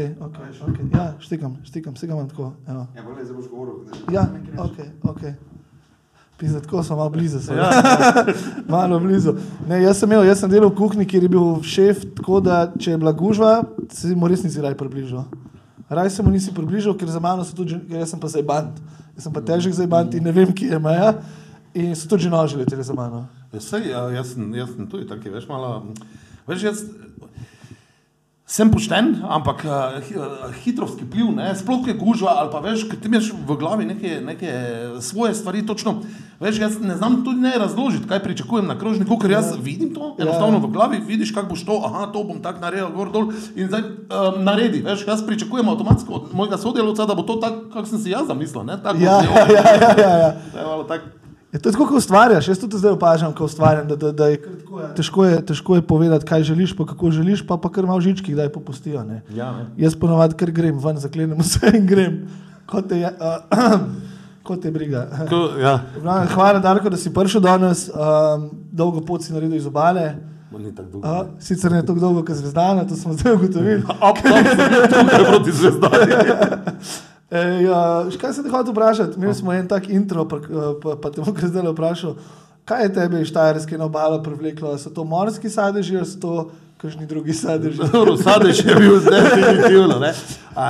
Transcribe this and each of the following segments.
Okay, okay, okay. Ja, štikam, štikam, štikam imam tako. evo. Ja, bolj zdaj boš govoril. Ja, ok, ok. Pisa, tako sem malo blizu. sem. Ja. malo blizu. Ne, jaz, sem imel, jaz sem delal v kuhinji, kjer je bil šef, tako da če je bila gužva, se mu res nisi raj približal. Raj se mu nisi približal, ker za mano so tudi, jaz sem pa zajbant. Jaz sem pa težek zajbant in ne vem, kje je meja. In so tudi že noži leteli za mano. Ja, sej, ja, jaz, sem, jaz sem tudi taki, veš, malo. Veš, jaz sem pošten, ampak uh, hitrovski pliv, ne, sploh je gužva ali pa veš, ti imaš v glavi neke, neke svoje stvari, točno. Veš, jaz ne znam tudi ne razložiti, kaj pričakujem na krožniku, ker jaz vidim to, enostavno v glavi vidiš, kako boš to, aha, to bom tako naredil, gor dol in zdaj um, naredi. Veš, jaz pričakujem avtomatsko od mojega sodelavca, da bo to tako, kako sem si jaz zamislil. Ne, tako, Ja, ja, ja, ja, ja. Malo tako. Je to tako, kot ustvarjaš. Jaz tudi zdaj opažam, ko ustvarjam, da, da, da je, tako, težko, je, težko je povedati, kaj želiš, pa kako želiš, pa, pa kar malo žički, kdaj popustijo. Ne. Ja, ne. Jaz ponovadi kar grem ven, zaklenem vse in grem, kot je, uh, kot te briga. Ko, ja. Hvala, Darko, da si prišel danes. Um, dolgo pot si naredil iz obale. Ni dolgo. Uh, sicer ne tako dolgo, kot zvezdana, to smo zdaj ugotovili. Up, up, tukaj proti zvezdani. Ej, uh, kaj sem te hotel vprašati? Imeli smo en tak intro, pa, pa, pa te bom kar zdaj vprašal. Kaj je tebe iz Štajerske na obalo privleklo? So to morski sadeži ali so to kakšni drugi sadeži? Dobro, Sadež je bil definitivno. Ne,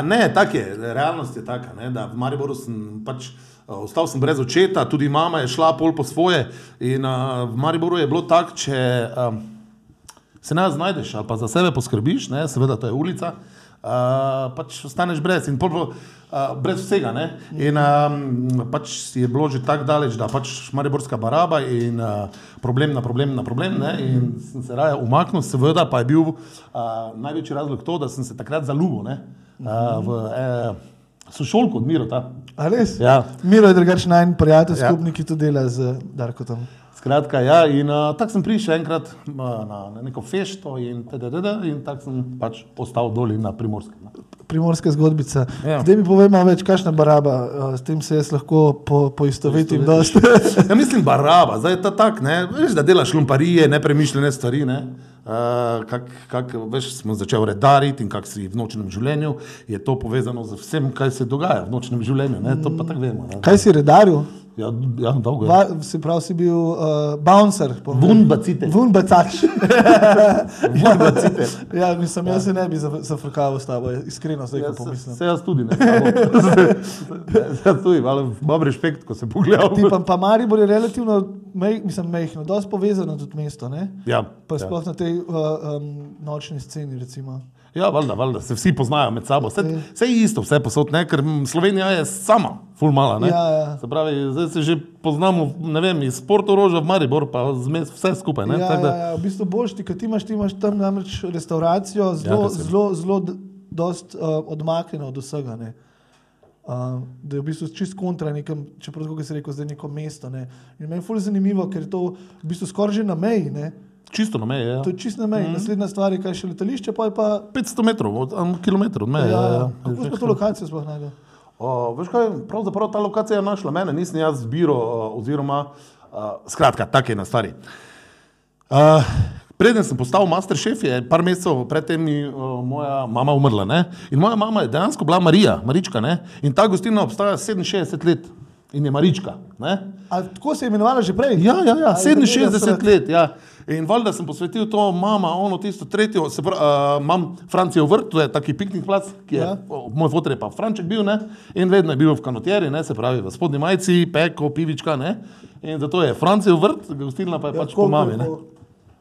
ne tak je, realnost je taka, ne, da v Mariboru sem pač. a, Ostal sem brez očeta, tudi mama je šla pol po svoje. In a, v Mariboru je bilo tako, če a, se ne znajdeš ali pa za sebe poskrbiš, ne, seveda to je ulica, a, pač ostaneš brez in pol, a, brez vsega. Ne. In a, pač je bilo že tako daleč, da pač Mariborska baraba in a, problem na problem na problem. Ne, in sem se raje umaknil, seveda pa je bil a, največji razlog to, da sem se takrat zaljubil a, v e, sošolko od Mirota. Ja. Miro je drugačen najn prijatelj, Ja. skupnik, ki to dela z Darkotom. Skratka, ja, in uh, tako sem prišel enkrat uh, na, na neko fešto in, tdd, in tako sem pač ostal dol na primorskem. no. Primorska zgodbica. Ja. Zdaj mi povej malo več, kakšna baraba, uh, s tem se jaz lahko po, poistovetim. Ja, mislim, baraba, zdaj je ta tak, ne, veš, da delaš lumparije, nepremišljene stvari, ne. Uh, kak, kak, veš, smo začeli redariti in kako si v nočnem življenju, je to povezano z vsem, kaj se dogaja v nočnem življenju, ne, to pa tako vemo. Ne. Kaj si redaril? Ja, ja, dolgo je. Va, se pravi, si bil uh, bouncer. po- Vun bacite. Vun bacač. Vun bacite. ja, mislim, jaz se ne bi zaf- zafrkaval s tabo, iskreno zdaj, ko Ja, se, pomislim. se jaz tudi ne. Se jaz tudi, malo imam respekt, ko se pogledam. Ti pa, pa Maribor je relativno, mej, mislim, mehko, dosti povezano tudi mesto, ne? Ja, Pa ja. sploh na tej uh, um, nočni sceni, recimo. Ja, valjda, valjda, se vsi poznajo med sabo. Vse, vse je isto, vse posod, ne, ker Slovenija je sama, ful mala. Ne? Ja, ja. Se pravi, zdaj se že poznamo, ne vem, iz Portoroža v Maribor, pa zmes vse skupaj. Ne? Ja, Tako ja, da- ja, v bistvu boš ti, ker ti imaš, ti imaš tam namreč restauracijo zelo, Ja, ja, zelo, zelo dost, uh, odmaknjeno od vsega. Ne. Uh, da je v bistvu čist kontra nekem, čeprav kot se reče, zdaj neko mesto. Ne. In meni je fully zanimivo, ker je to v bistvu skoraj že na meji. Ne. Čisto na meji. Ja. To je čist na meji. Mm. Naslednja stvar je, kaj še letališče, pa je pa. 500 metrov, od, um, kilometrov od meje. Ja, Ja, ja. ja, Kako smo to lokacijo sploh najdel? O, veš kaj, pravzaprav ta lokacija je našla mene, nisem jaz zbiral, oziroma, uh, skratka, tako je na stvari. Uh, preden sem postal master šef, je par mesecev predtem uh, moja mama umrla. Ne? In moja mama je dejansko bila Marija, Marička. Ne? In ta gostilna obstaja 67 let in je Marička. Ne? A tako se je imenovala že prej? Ja, ja, ja A je 67 zaradi- let. Ja. In valjda sem posvetil to, mama, ono tisto tretjo, se pravi, uh, imam Francijo vrt, to je taki piknik plac, ki je, Ja. ja. moj fotor je pa Franček bil, ne, in vedno je bil v kanotjeri, ne, se pravi, v spodnji majici, peko, pivička, ne, in zato je Francijo vrt, gostilna pa je ja, pač po mami, ne. to?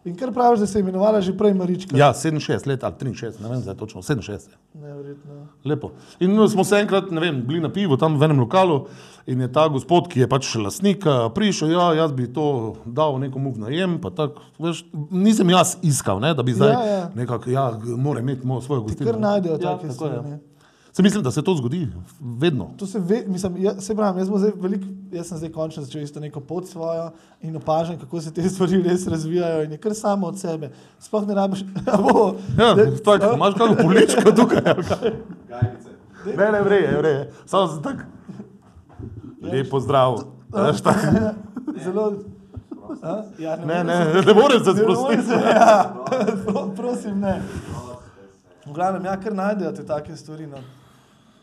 In kar praviš, da se je imenovala že prej Marička? Ja, 67 let ali 63, ne vem zdaj točno, 67. Neverjetno. Lepo. In no, smo se enkrat, ne vem, bili na pivu tam v enem lokalu in je ta gospod, ki je pač lastnik, a, prišel, ja, jaz bi to dal nekomu v najem, pa tako, veš, nisem jaz iskal, ne, da bi zdaj Ja, ja. nekako, ja, mora imeti svojo gostilno. Kar najdejo ja, take je, stvari. Ja. ne. Se mislim, da se to zgodi vedno. To se ve, mislim, ja, se pravi, jaz, bom zdaj velik, jaz sem zdaj končno začel isto neko pot svojo in opažam, kako se te stvari res razvijajo in je kar samo od sebe. Sploh ne rabiš, a bo, Ja, da- tako, imaš kakšno poličko tukaj? Gajbice. Ne, ne, vreje, vreje. Samo sem tak. Lepo zdrav. Veš, tako. zelo. A? Ja, Ne, morem ne, se- ne morem se ne sprostiti. Ja, Pro- prosim, ne. V glavnem, ja, kar najdejo te take stvari. No.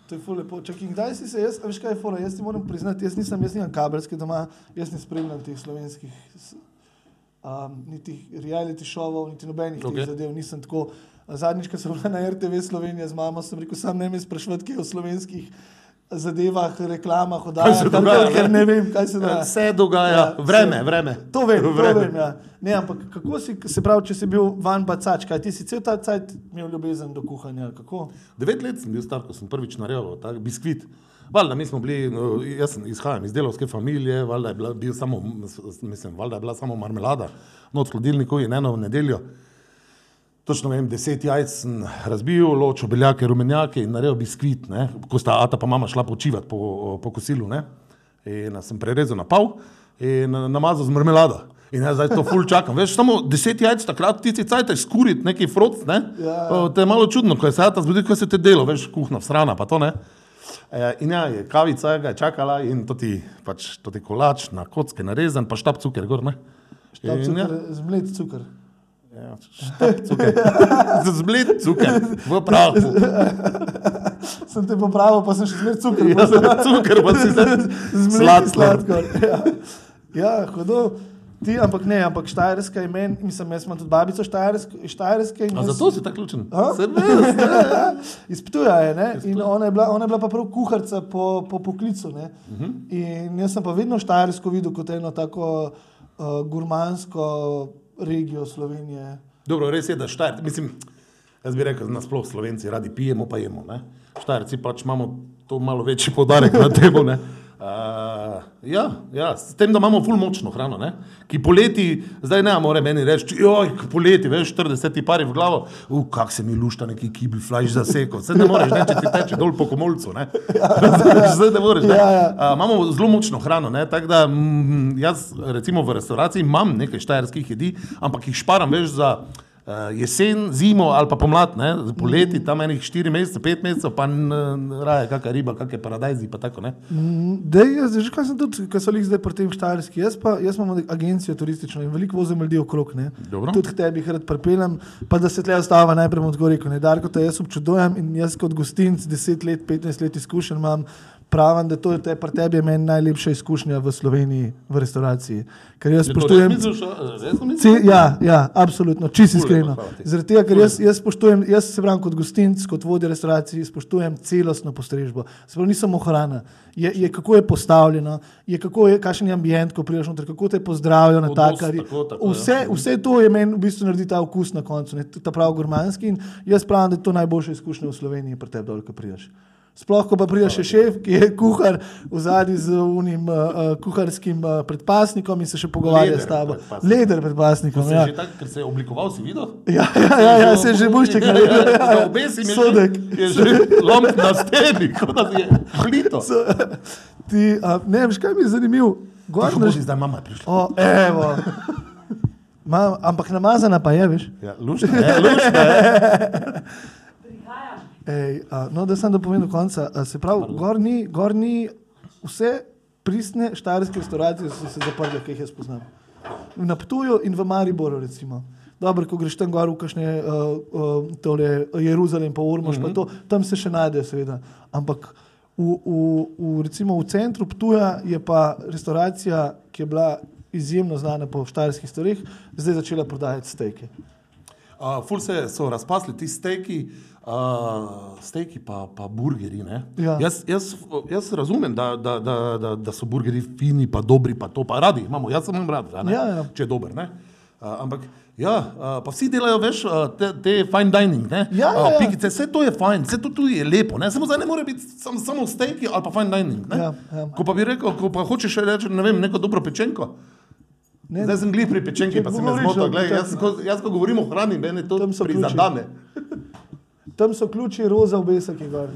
To je ful lepo. In kdaj si se, jaz, veš kaj je fora, jaz ti moram priznati, jaz nisem, jaz nimam kabelske doma, jaz ne spremljam teh slovenskih, um, niti reality šovov, niti nobenih okay. Teh zadev, nisem tako. Zadnjič, ko sem bila na RTV Slovenija z mamo, sem rekel, sam ne me sprašvati, kaj je o slovenskih zadevah, reklamah, oddajah, se dogaja, ker ne? vem, kaj se dogaja. Vse dogaja, Ja, vreme, vse. vreme. To vem, to Vreme. vem ja. ne, ampak kako si, se pravi, če si bil van bacač, kaj ti si cel ta cajt imel ljubezen do kuhanja, kako? Devet let sem bil star, ko sem prvič naredil tak biskvit. Valjda, mi smo bili, no, jaz izhajam iz delovske familije, valjda je bila, bil samo, mislim, valjda je bila samo marmelada, noč v hladilniku in eno v nedeljo. Točno vem, deset jajc sem razbil, ločil beljake, rumenjake in naredil biskvit, ne? ko sta ata pa mama šla počivati po, po kosilu. Ne? In sem prerezal na pol in namazal z marmelado. In jaz zdaj to ful čakam. Veš, samo deset jajc takrat ti si cajt skuriti, neki froc, ne? Ja. O, To je malo čudno, ko je se ata zbudi, ko se te delo, veš, kuhna, srana, pa to ne. E, in ja, je kavica ga je čakala in to ti, pač, to ti kolač na kocke narezan, pa štab cuker gor, ne. Štab In ja, cukor, zmlet cukor. Ja, cuker. Zblit cuker v prahu. Sem te popravil, pa sem še zmer cukor. Ja, cuker pa si zdaj Zmleti sladkor. Ja, ja hudo. Ti, ampak ne, ampak Štajerska je meni, mislim, jaz imam tudi babico Štajerske. Štajerske jaz- zato si tako ključen? Ne. Izpituje je, ne? in ona je, bila, ona je bila pa prav kuharica po, po poklicu. Uh -huh. In jaz sem pa vedno Štajersko videl kot eno tako uh, gurmansko regijo Slovenije. Dobro, res je, da štajer, mislim, jaz bi rekel, nasploh slovenci radi pijemo, pa jemo. Ne? Štajerci pač imamo to malo večji podarek na temo. Uh, ja, ja, s tem, da imamo ful močno hrano, ne? ki poleti, zdaj ne more meni reči, joj, poleti, veš, 40 pari v glavo, uh, kak se mi lušta neki kibli flash za seko, se ne moreš, ne, če ti teče dol po komolcu, ne, zdaj ne moreš, ne. Uh, imamo zelo močno hrano, ne? tako da mm, jaz recimo v restavraciji imam nekaj štajerskih jedi, ampak jih šparam več za jesen, zimo ali pa pomlad, ne? poleti tam enih 4 mesece, 5 mesecev, pa raje kakšna riba, kakšne paradajzi, pa tako ne. Dej, jaz, že kaj sem tudi, ko so jih zdaj pri tem Štajerski. Jaz pa jaz imam agencijo turistično in veliko vozim ljudi okrog. Tudi tebi jih rad pripeljem, pa da se tle ostava najprej rekel. Ne, Darko, te jaz občudujem in jaz kot gostinc 10 let, 15 let izkušenj imam. Pravim, da to je te, pri tebi je meni najlepša izkušnja v Sloveniji v restavraciji. Ker jaz spoštujem. Ce, ja, ja, absolutno, čisto iskreno. Zaradi tega, ker jaz, jaz spoštujem, jaz se pravim kot gostinc, kot vodja restauracij, spoštujem celostno postrežbo. Sprav ni samo hrana, je, je kako je postavljeno, je kako je, kakšen je ambient, ko prideš noter, kako te pozdravijo na Odnos, takarji. tako, tako, Vse, ja. vse to je meni v bistvu naredi ta okus na koncu, ne, ta prav gurmanski in jaz pravim, da je to najboljša izkušnja v Sloveniji pri tebi dol, ko prideš. Sploh, ko pa pride še šef, ki je kuhar v zadnji z unim uh, uh, kuharskim uh, predpasnikom in se še pogovarja Leder s tabo. predpasnik. Leder predpasnikom. Ja. Že tak, ker se je oblikoval, si videl? Ja, ja, ja, ja se je že bušček Ja, naredil. ja, Ja, ja. Obesim je Sodek. že, je že lom na steni, kot da je hlito. Ti, a, ne, veš, kaj mi je zanimivo? Gor Kako na boži, zdaj mama prišla? O, evo. Ma, ampak namazana pa je, veš. Ja, lušna je, lušna je. Ej, a, no, da sem da povedal do konca. A, se pravi, gor ni, gor ni vse pristne štajerske restauracije so se zaprle, ki jih jaz poznam. Na Ptuju in v Mariboru, recimo. Dobro, ko greš tam gor v kakšne uh, uh, tole Jeruzalem, pa Urmoš, mm -hmm. pa to, tam se še najde, seveda. Ampak v, v, v, recimo v centru Ptuja je pa restauracija, ki je bila izjemno znana po štajerskih stvareh, zdaj začela prodajati steke. Uh, ful se so razpasli ti steki, uh, steki pa, pa burgeri. ne. Ja. Jaz, jaz, jaz razumem, da, da, da, da, da so burgeri fini, pa dobri, pa to pa radi imamo. Jaz sem jim rad, Ja, ja. če je dober. ne. Uh, ampak ja, uh, pa vsi delajo, veš, uh, te, te fine dining, ne? Ja, ja, Uh, ja. pikice, vse to je fajn, vse to tudi je lepo, ne? samo zdaj ne more biti sam, samo steki ali pa fine dining. Ne? Ja, ja. Ko pa bi rekel, ko pa hočeš reči, ne vem, neko dobro pečenko. Ne, Zdaj sem glih pri pečenki, Če pa se me govoriš o zmotil. Jaz, ko, jaz, ko govorim o hrani, meni to prizadane. Tam so ključi roza obesek je gor.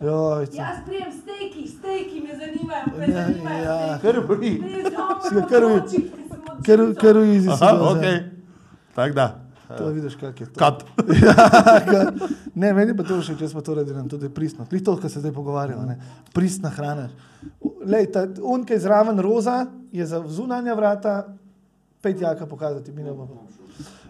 Joj, Jaz prijem stejki, stejki me zanimajo, Ja, zanimajo. ja. Kar vi. Si ga kar vi- ker, ker v izi si Aha, ok. Tako da. To vidiš, kak je to. Kat. ne, meni pa to všeč, če smo to naredili, tudi pristno. Klih to, kar se zdaj pogovarjamo, ne. Pristna hrana. Lej, ta unka je zraven roza, je za zunanja vrata, pet jaka pokazati, mi ne bomo.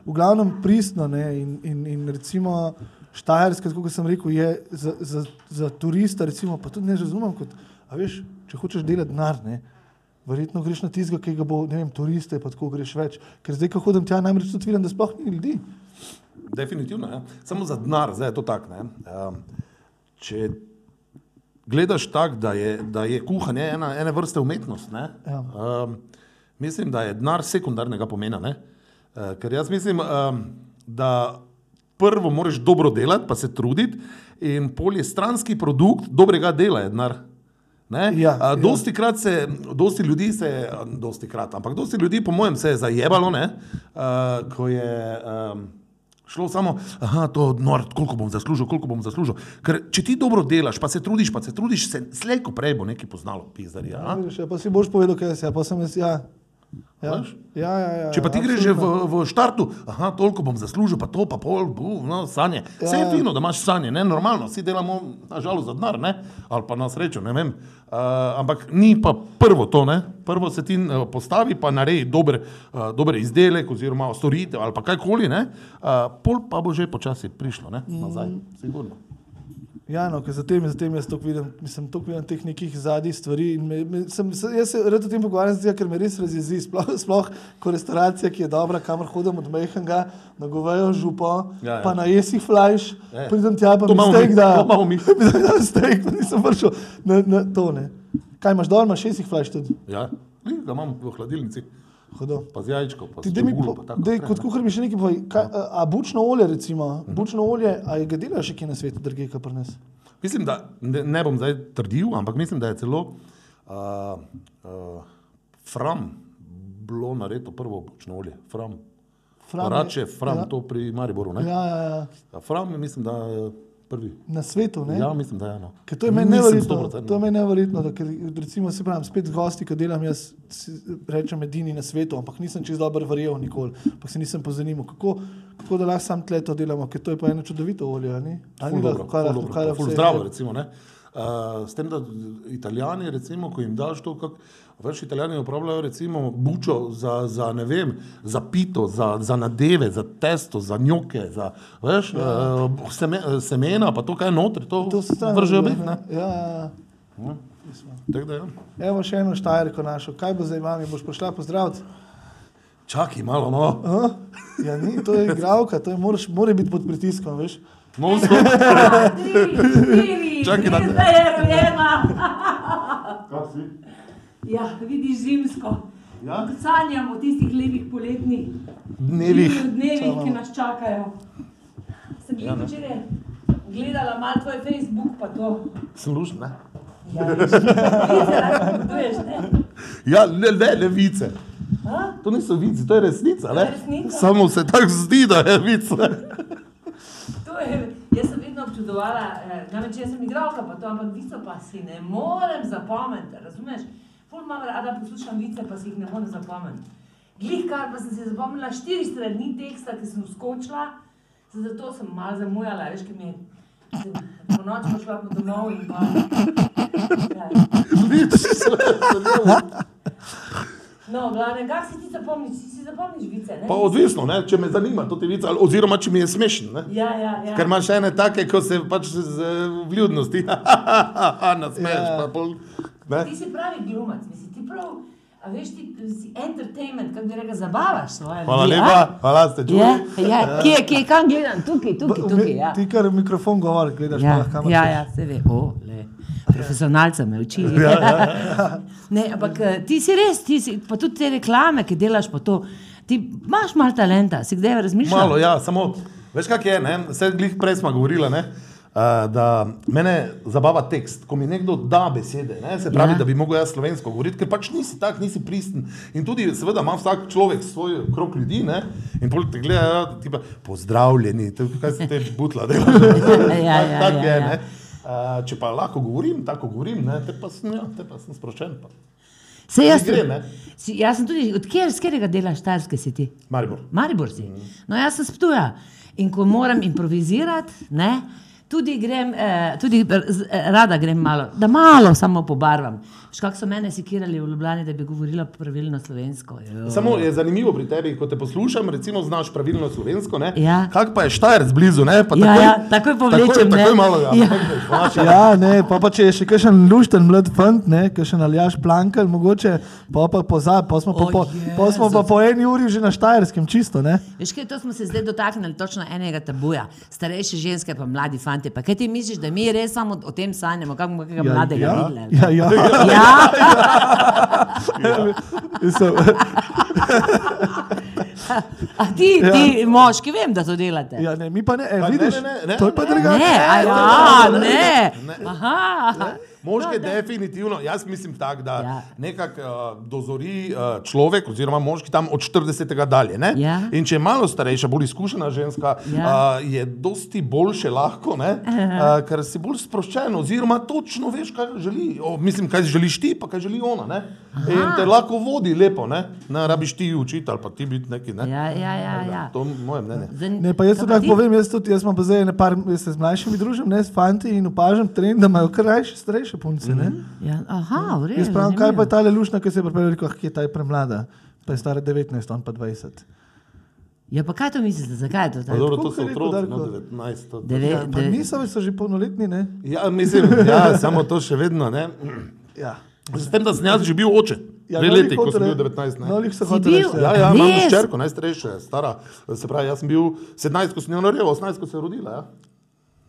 V glavnem pristno, ne, in, in, in recimo Štajerska, kot sem rekel, je za, za, za turista, recimo, pa tudi ne razumem, kot, veš, če hočeš delati denar, ne, verjetno greš na tizga, ki ga bo, ne vem, turiste, pa tako greš več. Ker zdaj, ko hodim tja, namreč tudi vidim, da sploh ni ljudi. Definitivno, ja. samo za denar, zdaj je to tako. Um, če gledaš tako, da je, da je kuhanje ena, ene vrste umetnost, ne, Ja. um, mislim, da je denar sekundarnega pomena. Ne? Uh, ker jaz mislim, um, da prvo moraš dobro delati, pa se truditi, in pol je stranski produkt dobrega dela, je denar. Ne? Ja, A, ja. dosti krat se, dosti ljudi se, dosti krat, ampak dosti ljudi, po mojem, se je zajebalo, ne? Uh, ko je um, šlo samo, da to nor, koliko bom zaslužil, koliko bom zaslužil. Ker če ti dobro delaš, pa se trudiš, pa se trudiš, se slejko prej bo nekaj poznalo, pizdarja. a? Vidiš, ja, pa si boš povedal, kaj si, ja, pa sem jaz, ja. Ja, ja, ja, ja, Če pa ti greš že v, absolutno. v štartu, aha, toliko bom zaslužil, pa to, pa pol, bu, no, sanje. Vse je Ja. fino, da imaš sanje, ne, normalno, vsi delamo, nažalost, za denar, ali pa na srečo, ne vem. Uh, ampak ni pa prvo to, ne. Prvo se ti uh, postavi, pa naredi dober, uh, dober izdelek oziroma storitev ali pa kajkoli. Uh, pol pa bo že počasi prišlo, ne, nazaj, sigurno. Ja, no, ker zatem, zatem jaz to vidim, mislim, to vidim teh nekih zadnjih stvari. Me, me, sem, se, jaz se rad o tem pogovarjam, zdaj, ker me res razjezi. Sploh, sploh ko restauracija, ki je dobra, kamor hodim od Mehenga, na govejo župo, Ja, ja. pa na jesih flajš, Ja. pridem tja, pa mi steak da. to imamo mi. Da steak, pa nisem prišel na, na to. Ne. Kaj imaš dol, imaš jesih flajš tudi? Ja, ga imam v hladilnici, Hodo. pa z jajčko, pa Ti, z čebulo, po- pa naprej, kot kuhar mi še nekaj povej. Kaj, a, a bučno olje, recimo, Mhm. bučno olje, a je ga delaš še kje na svetu, drugje, kar pri nas? Mislim, da ne, ne bom zdaj trdil, ampak mislim, da je celo uh, uh, Fram bilo naredjeno prvo bočno olje. Fram. Fram Rače, Fram, ja. to pri Mariboru. Ne? Ja, ja, ja. Fram mislim, da je prvi. Na svetu, ne? Ja, mislim, da je eno. Ker to je meni neverjetno. 100%. To je meni neverjetno, da ker, recimo se pravim, spet z gosti, ko delam, jaz rečem edini na svetu, ampak nisem čez dobro verjel nikoli, ampak se nisem pozanimal, kako, kako da lahko sam tle to delamo, ker to je pa eno čudovito olje, a ni? A Ful ni lahko, ful lahko, pa lahko zdravo, recimo. Ne? Uh, s tem, da italijani, recimo, ko jim daš to, kak, več italijani uporabljajo recimo bučo za, za, ne vem, za pito, za, za nadeve, za testo, za njoke, za veš, ja. uh, seme, semena, pa to, kaj je notri, to, To vržejo ne? bit. ne. Ja, ja. Ja. Tako da, ja. Evo še eno štajerko našo, kaj bo zdaj mami, boš prišla pozdraviti? Čakaj malo, no. Aha. Ja, ni, to je igralka, to je, moraš, mora biti pod pritiskom, veš. Štiri, Čakaj, da- zdaj je rojena. Ja, vidiš zimsko. Ja? Sanjamo o tistih lepih poletnih Dnevih. dnevih, Samo. ki nas čakajo. Sem Ja, ja, včeraj gledala malo tvoj Facebook, pa to. Lušen, ne? Ja, ne? Ja, ne, ne, ne vice. A? To niso vici, to je resnica. Ne? resnica. Samo se tako zdi, da je vice. To je, jaz sem vedno občudovala, eh, namreč jaz sem igralka, pa to, ampak vico pa si ne morem zapomniti, razumeš? Pol imam rada poslušam vice, pa si jih ne morem zapomniti. Glih kar pa sem si zapomnila štiri strani teksta, ki sem skočila, zato sem malo zamujala, veš, ki mi je po noč pa šla po domov in pa... Ja. Vidiš, sve. No, glavne, kak si ti zapomniš, si si zapomniš vice, ne? Pa odvisno, ne? če me zanima to ti vice, ali- oziroma če mi je smešen. Ne? Ja, ja, ja. Ker imaš ene take, ko se pač z vljudnosti nasmeješ. Ja. pa pol, ne? Ti si pravi glumac, mislim, ti prav, a veš, ti si entertainment, kako bi rekel, zabavaš svoje Hvala ljudi, lepa, hvala ste čuli. Ja, ja, kje, kje, kam gledam? Tukaj, tukaj, tukaj. Ja, Ti kar mikrofon govori, gledaš pa ja, lahko kamor ja, ja se ve. O, le. Profesionalca me uči. ne, ampak eh, ti si res, ti si, pa tudi te reklame, ki delaš po to. Ti imaš malo talenta, si kdaj razmišljal? Malo, ja, samo, veš kak je, ne? Vse glih prej smo govorili, ne? Uh, da mene zabava tekst, ko mi nekdo da besede, ne? se pravi, Ja. ja. da bi mogel jaz slovensko govoriti, ker pač nisi tak, nisi pristen. In tudi, seveda, ima vsak človek svoj krok ljudi, ne? in pol te gledajo, ti pa pozdravljeni, to, kaj se te butla dela. Ja, ja, tak ja, je, ja. ne. Uh, če pa lahko govorim, tako govorim, ne? te pa sem, ja, te pa sem sproščen. Pa. Se jaz, gre, ne? si, jaz sem tudi, od kjer, z katerega dela štajerske si ti? Maribor. Maribor si. No, jaz sem sptuja. In ko moram improvizirati, ne, tudi, grem, eh, tudi eh, rada grem malo, da malo samo pobarvam. Veš, kako so mene sekirali v Ljubljani, da bi govorila pravilno slovensko. Jo. Samo je zanimivo pri tebi, ko te poslušam, recimo znaš pravilno slovensko, ne? Ja. Kak pa je Štajerc blizu, ne? Pa Ja, ja, takoj povlečem, Takoj, ne. takoj malo. Ja. Ja. Ja, ne, pa, pa če je še kakšen lušten mlad fant, ne, kakšen aljaš plankal, mogoče, pa pa pozab, pa smo pa, O, po, pa smo pa po eni uri že na Štajerskem, čisto, ne. Veš, kaj, to smo se zdaj dotaknili točno enega tabuja. Starejše ženske, pa mladi fanti. Pa kaj ti misliš, da mi res samo o tem sanjamo, kako bomo kakega Ja, mladega ja, videli? ja, ja. Ja, Mislim, a ti, ti moški, vem, da to delate. ja, ne, mi pa ne, e, Pa ne, vidiš, ne, ne, ne, to je pa ne. drugače. Ne, a ja, ne. Aha. Moški definitivno, jaz mislim tako, da Ja. nekako uh, dozori uh, človek, oziroma moški tam od 40. dalje. ne. Ja. In če je malo starejša, bolj izkušena ženska, Ja. uh, je dosti boljše lahko, ne, uh, ker si bolj sproščen, oziroma točno veš, kaj želi. O, mislim, kaj želiš ti, pa kaj želi ona. Ne. In te lahko vodi lepo, ne, ne rabiš ti učiti ali pa ti biti neki. Ne. Ja, ja, ja. ja. To je moje mnenje. Zan- Ne, pa jaz tudi lahko povem, jaz, tudi, jaz imam pa zdaj par, jaz se z mlajšimi družim, ne s fanti in opažam trend, da imajo kar rajše starejše punce. Mm -hmm. Ja, aha, v redu. Jaz pravim, kaj pa je ta lelušna, ki se je ah, ki je ta premlada, pa je stara 19, on pa 20. Ja, pa kaj to mislite, zakaj je to Pa tako? Dobro, to so otroci, no, 19. to- Deve- Ja, pa deve- niso, so že polnoletni, ne? Ja, mislim, ja, samo to še vedno. Ne. Ja. S tem, da sem jaz že bil oče. Ja, Dve no, leti, ko sem bil reči- 19. ne. No, lih se hotel reči, Ja, ja. ja, imam ščerko, najstarejša, stara. Se pravi, jaz sem bil 17, ko sem jo naredil, 18, ko se je rodila. Ja.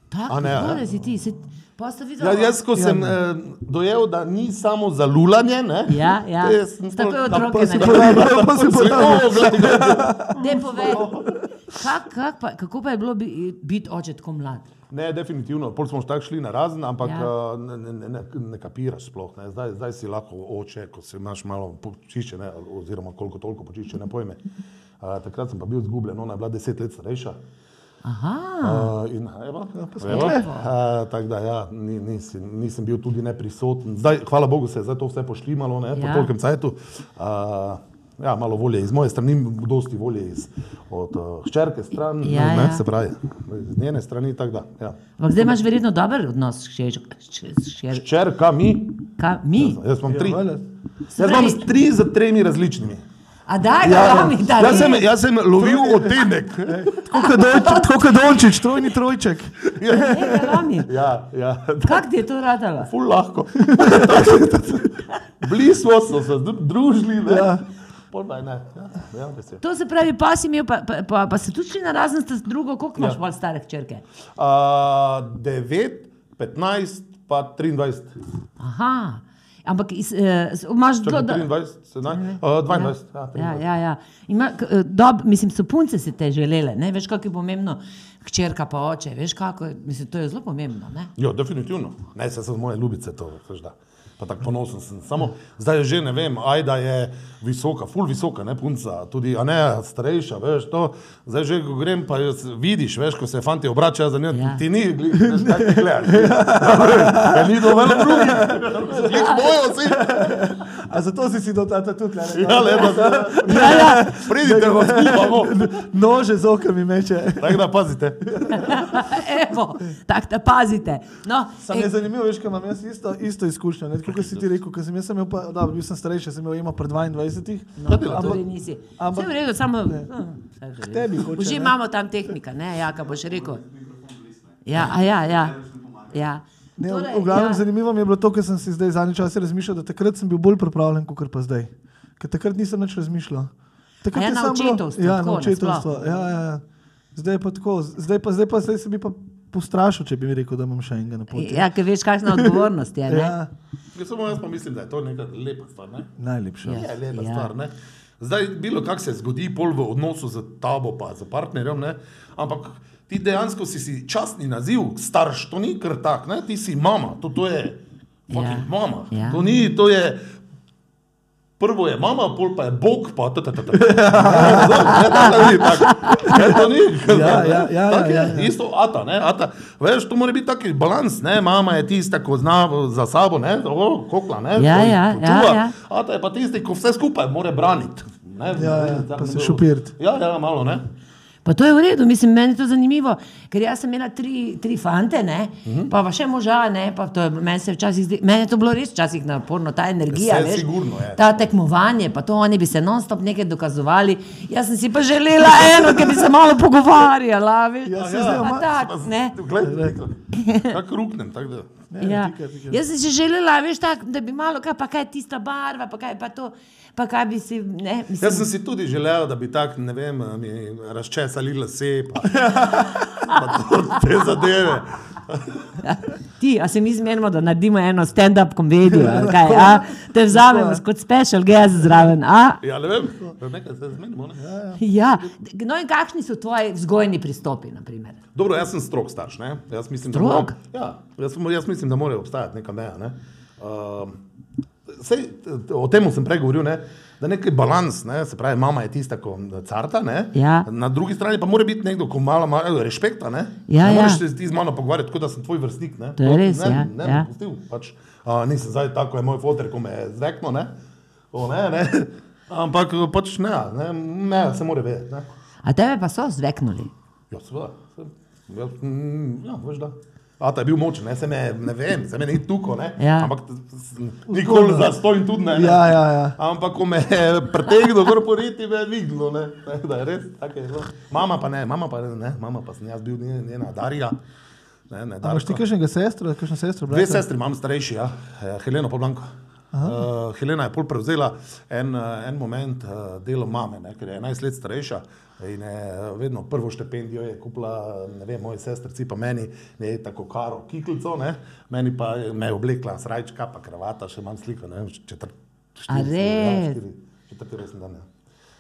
Tako, ne, ja. ne, si ti, si, pa ste videli. Ja, jaz, ko Ja, sem ne. eh, dojel, da ni samo za lulanje, ne, Ja, ja. takoj pol- otroke Pa si naredil. porabil, pa si si- glej. Ne povej. Kak, kak pa, kako pa je bilo bi- biti oče tako mlad? Ne, definitivno. Pol smo tako šli na razen, ampak Ja. ja. ne, ne, ne, ne, ne kapiraš sploh. Ne. Zdaj, zdaj si lahko oče, ko si imaš malo počiščene, oziroma koliko toliko počiščene pojme. Uh, takrat sem pa bil zgubljen, ona je bila deset let starejša. Aha, Uh, in, evo, evo, uh, tako da, ja, ni, nisi, nisem bil tudi neprisoten. Zdaj, hvala Bogu, se je to vse pošlimalo, ne, po Ja. tolkem cajtu. Uh, ja, malo volje iz moje strani, dosti volje iz, od uh, hčerke stran, Ja, ne, ja. se pravi, z njene strani, tako da. Ja. ampak zdaj imaš verjetno dober odnos s hčer- hčer- Hčerka mi, ka- mi. jaz imam tri. Ja. Jaz imam tri za tremi različnimi. A daj, ja, mi da. Jaz sem, jaz sem lovil odtenek. Tako kot Dončić, trojni trojček. Ja, ja. Kako ti je to radala? Ful lahko. Bili smo, so se družili, ne. Ja. Je ne. Ja, ja. To se pravi, pa si imel, pa, pa, pa, pa se tudi na razen s drugo, koliko imaš Ja. bolj stare hčerke? Uh, 9, 15, pa 23. Aha. Ampak iz, s- imaš Čakaj, do- 23, 17, uh, 22. Ja, Ja, 23. ja, ja. Ima, eh, dob, mislim, so punce si te želele, ne? veš, kako je pomembno, hčerka pa oče, veš, kako je, mislim, to je zelo pomembno. Ne? Ja, definitivno. Ne, se so moje ljubice to, veš da. Pa tako ponosen sem. Samo zdaj že ne vem, ajda je visoka, ful visoka, ne punca, tudi, a ne starejša, veš to. Zdaj že ko grem, pa jaz vidiš, veš, ko se fanti obračajo za njo, Ja. ja. ti ni, gli- veš, kaj ti gledaš. Ja, ni dovolj drugih. Mojo si. A zato si si do tata tudi, ne? Ja, lepo. Ja, ja. Pridite, vas skupamo. Nože z okami meče. Tako da pazite. Evo, tako da pazite. No, Sam je zanimivo, veš, kaj imam jaz isto, isto izkušnjo. ne, Tako kot si ti rekel, ko sem jaz sem imel, pa, dobro, bil sem starejši, sem imel emo pri 22. no, dela, torej nisi. ampak- Vse v redu, samo. vse v redu. tebi hoče, Že ne. imamo tam tehnika, ne, ja, kaj boš rekel. Ja, a ja, ja. ja. Ne, Torej, v, glavnem ja. zanimivo mi je bilo to, ker sem si zdaj zadnji čas razmišljal, da takrat sem bil bolj pripravljen, kot pa zdaj. Ker takrat nisem več razmišljal. Takrat ja, na očetovstvo, Ja, na očetovstvo. Ja, ja, ja. Zdaj pa tako, zdaj pa, zdaj pa zdaj se bi pa postrašil, če bi mi rekel, da imam še enega na poti. Ja, ker veš, kakšna odgovornost je. ne? ja Ja, samo jaz pa mislim, da je to neka lepa stvar. Ne? najlepša. Ja. Je lepa Ja. stvar. Ne? Zdaj, bilo kak se zgodi, pol v odnosu z tabo, pa z partnerjem, ne? ampak ti dejansko si, si častni naziv, starš, to ni kar tak, ne? ti si mama, to, to je fucking Ja. mama. Ja. To ni, to je. Prvo je mama, pol pa je Bog, pa ta ta ta ta. Ne, to ni. Ja, ja, ja, Tako je, ja, ja. Isto ata, ne, ata. Veš, to mora biti taki balans, ne, mama je tista, ko zna za sabo, ne, o, kokla, ne. Ja, ja, ja, ja. Ata je pa tisti, ko vse skupaj mora braniti. Ne, Ja, ja, pa se ne, šopiriti. Ja, ja, malo, ne. Pa to je v redu, mislim, meni je to zanimivo, ker jaz sem imela tri, tri fante, ne, uh Mhm. -huh. pa, pa še moža, ne, pa to je, meni se včasih zdi, meni je to bilo res včasih naporno, ta energija, veš, sigurno je. ta tekmovanje, pa to oni bi se non-stop nekaj dokazovali, jaz sem si pa želela eno, ki bi se malo pogovarjala, veš, Ja, ja, ja, ja. tak, ne. Glej, kako ruknem, tako da. Ne, Ja. tikaj, tikaj. Jaz sem si želela, veš, tak, da bi malo, kaj, pa kaj je tista barva, pa kaj pa to, pa kaj bi si, ne, mislim, Jaz sem si tudi želel, da bi tako, ne vem, razčesali lase, pa, pa to, te zadeve. ti, a se mi zmenimo, da naredimo eno stand-up komedijo, kaj, a, te vzamemo kot special guest zraven, a? Ja, ne vem, nekaj se zmenimo. Ne? Ja, no in kakšni so tvoji vzgojni pristopi, naprimer? Dobro, jaz sem strok starš. Ne? Jaz mislim, da Strog? mora- Ja, jaz, sem- jaz mislim, da mora obstajati neka meja. Ne? Uh, sej, t- o tem sem prej govoril, ne? Da neki balans, ne? se pravi, mama je tista, ko carta, ne? Ja. na drugi strani pa mora biti nekdo, ko malo, malo respekta. Ne, Ja, ne ja. moreš se ti z mano pogovarjati, kot da sem tvoj vrstnik. Ne? To je res, ne, ja, Ne, ja. Pustil, pač, uh, nisem zdaj tako, je moj fotor, ko me je zvekno. Ne? O, ne, ne. Ampak pač ne, ne, ne, se mora vedeti. Ne? A tebe pa so zveknuli? Ja, seveda. se- Ja, ja, veš da. A, ta je bil močen, ne, se me, ne vem, se me ni tuko, ne. Ja. Ampak nikoli za stojim tudi ne. ne. Ja, ja, ja. Ampak ko me je pretegnil gor po riti, me je videlo, ne. Da je res, tako je bilo. Mama pa ne, mama pa ne, mama pa sem jaz bil nje- njena Darija. Ne, ne, A imaš ti Darko. kakšnega sestra, kakšno sestro? Dve brata? sestri imam starejši, ja. Eh, Heleno Poblanko. Uh, Helena je pol prevzela en, eh, en moment uh, delo mame, ne, ker je 11 let starejša in je eh, vedno prvo štipendijo je kupila, ne vem, moji sestrci pa meni, ne tako karo kiklico, ne, meni pa je- me je oblekla srajčka, pa kravata, še imam sliko, ne vem, četrt, A res? četrti resen dan. Ja.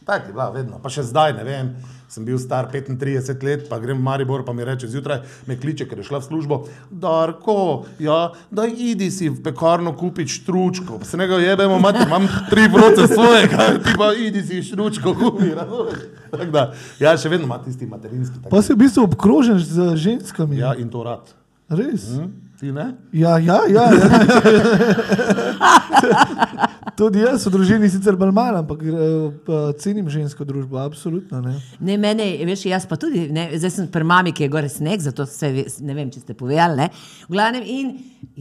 Tako je bila, vedno. Pa še zdaj, ne vem, sem bil star 35 let, pa grem v Maribor, pa mi reče zjutraj, me kliče, ker je šla v službo. Darko, ja, da idi si v pekarno kupiti štručko. Pa se ne ga jebemo, mati, imam tri vroce svojega, ti pa idi si štručko kupi. razumeš? Tako da, ja, še vedno ima tisti materinski. Pa si v bistvu obkrožen z ženskami. Ja, in to rad. Res? Hm? Ti ne? Ja, ja, ja. ja. Tudi jaz v družini sicer bolj malo, ampak pa cenim žensko družbo, absolutno. Ne. Ne, mene, veš, jaz pa tudi, ne, zdaj sem pri mami, ki je gore sneg, zato se ne vem, če ste povedali. Ne. V glavnem, in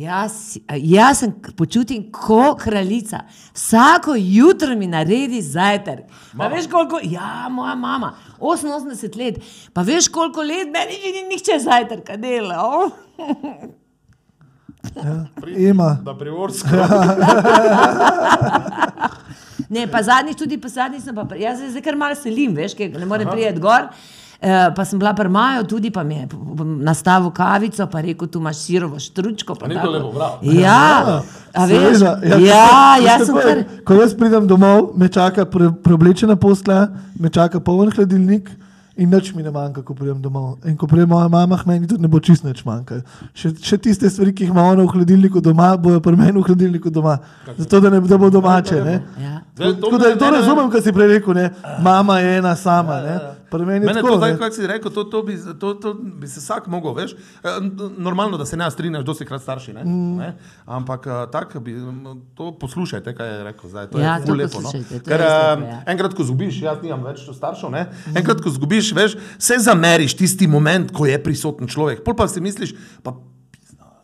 jaz, jaz sem počutim kot kraljica. Vsako jutro mi naredi zajtrk. Pa veš koliko, ja, moja mama, 88 let, pa veš koliko let meni že ni nihče zajtrka delal. Ema. Da privorsko. Ne, pa zadnjič tudi, pa zadnjič sem pa, jaz se zdaj kar malo selim, veš, ker ne morem priti gor. Uh, pa sem bila pri Maju, tudi pa mi je nastavil kavico, pa rekel, tu imaš sirovo štručko. pa A ni to tako. lepo bral? Ja, a veš, Seveda, ja, jaz sem kar. Ko jaz pridem domov, me čaka pre, preoblečena posla, me čaka poln hladilnik. In nič mi ne manjka, ko pridem domov. In ko pridem moja mama, meni tudi ne bo čist nič manjka. Še, še tiste stvari, ki jih ima ona v hladilniku doma, bojo pri meni v hladilniku doma. Zato, da, ne, da bo domače. Ne? Ja. Tako da to razumem, kar si prej rekel, ne? mama je ena sama. Ne? Pri meni je Mene tako, to, zdaj, kako si rekel, to, to, bi, to, to bi se vsak mogel, veš. N- Normalno, da se ne strinjaš, dosti krat starši, ne? Mm. ne? Ampak eh, tako bi, to poslušajte, kaj je rekel zdaj. To Ja, je to lepo. No? Ker eh, lepo, ja. enkrat, ko zgubiš, jaz nimam več staršev, ne? enkrat, ko zgubiš, veš, se zameriš tisti moment, ko je prisoten človek. Pol pa si misliš, pa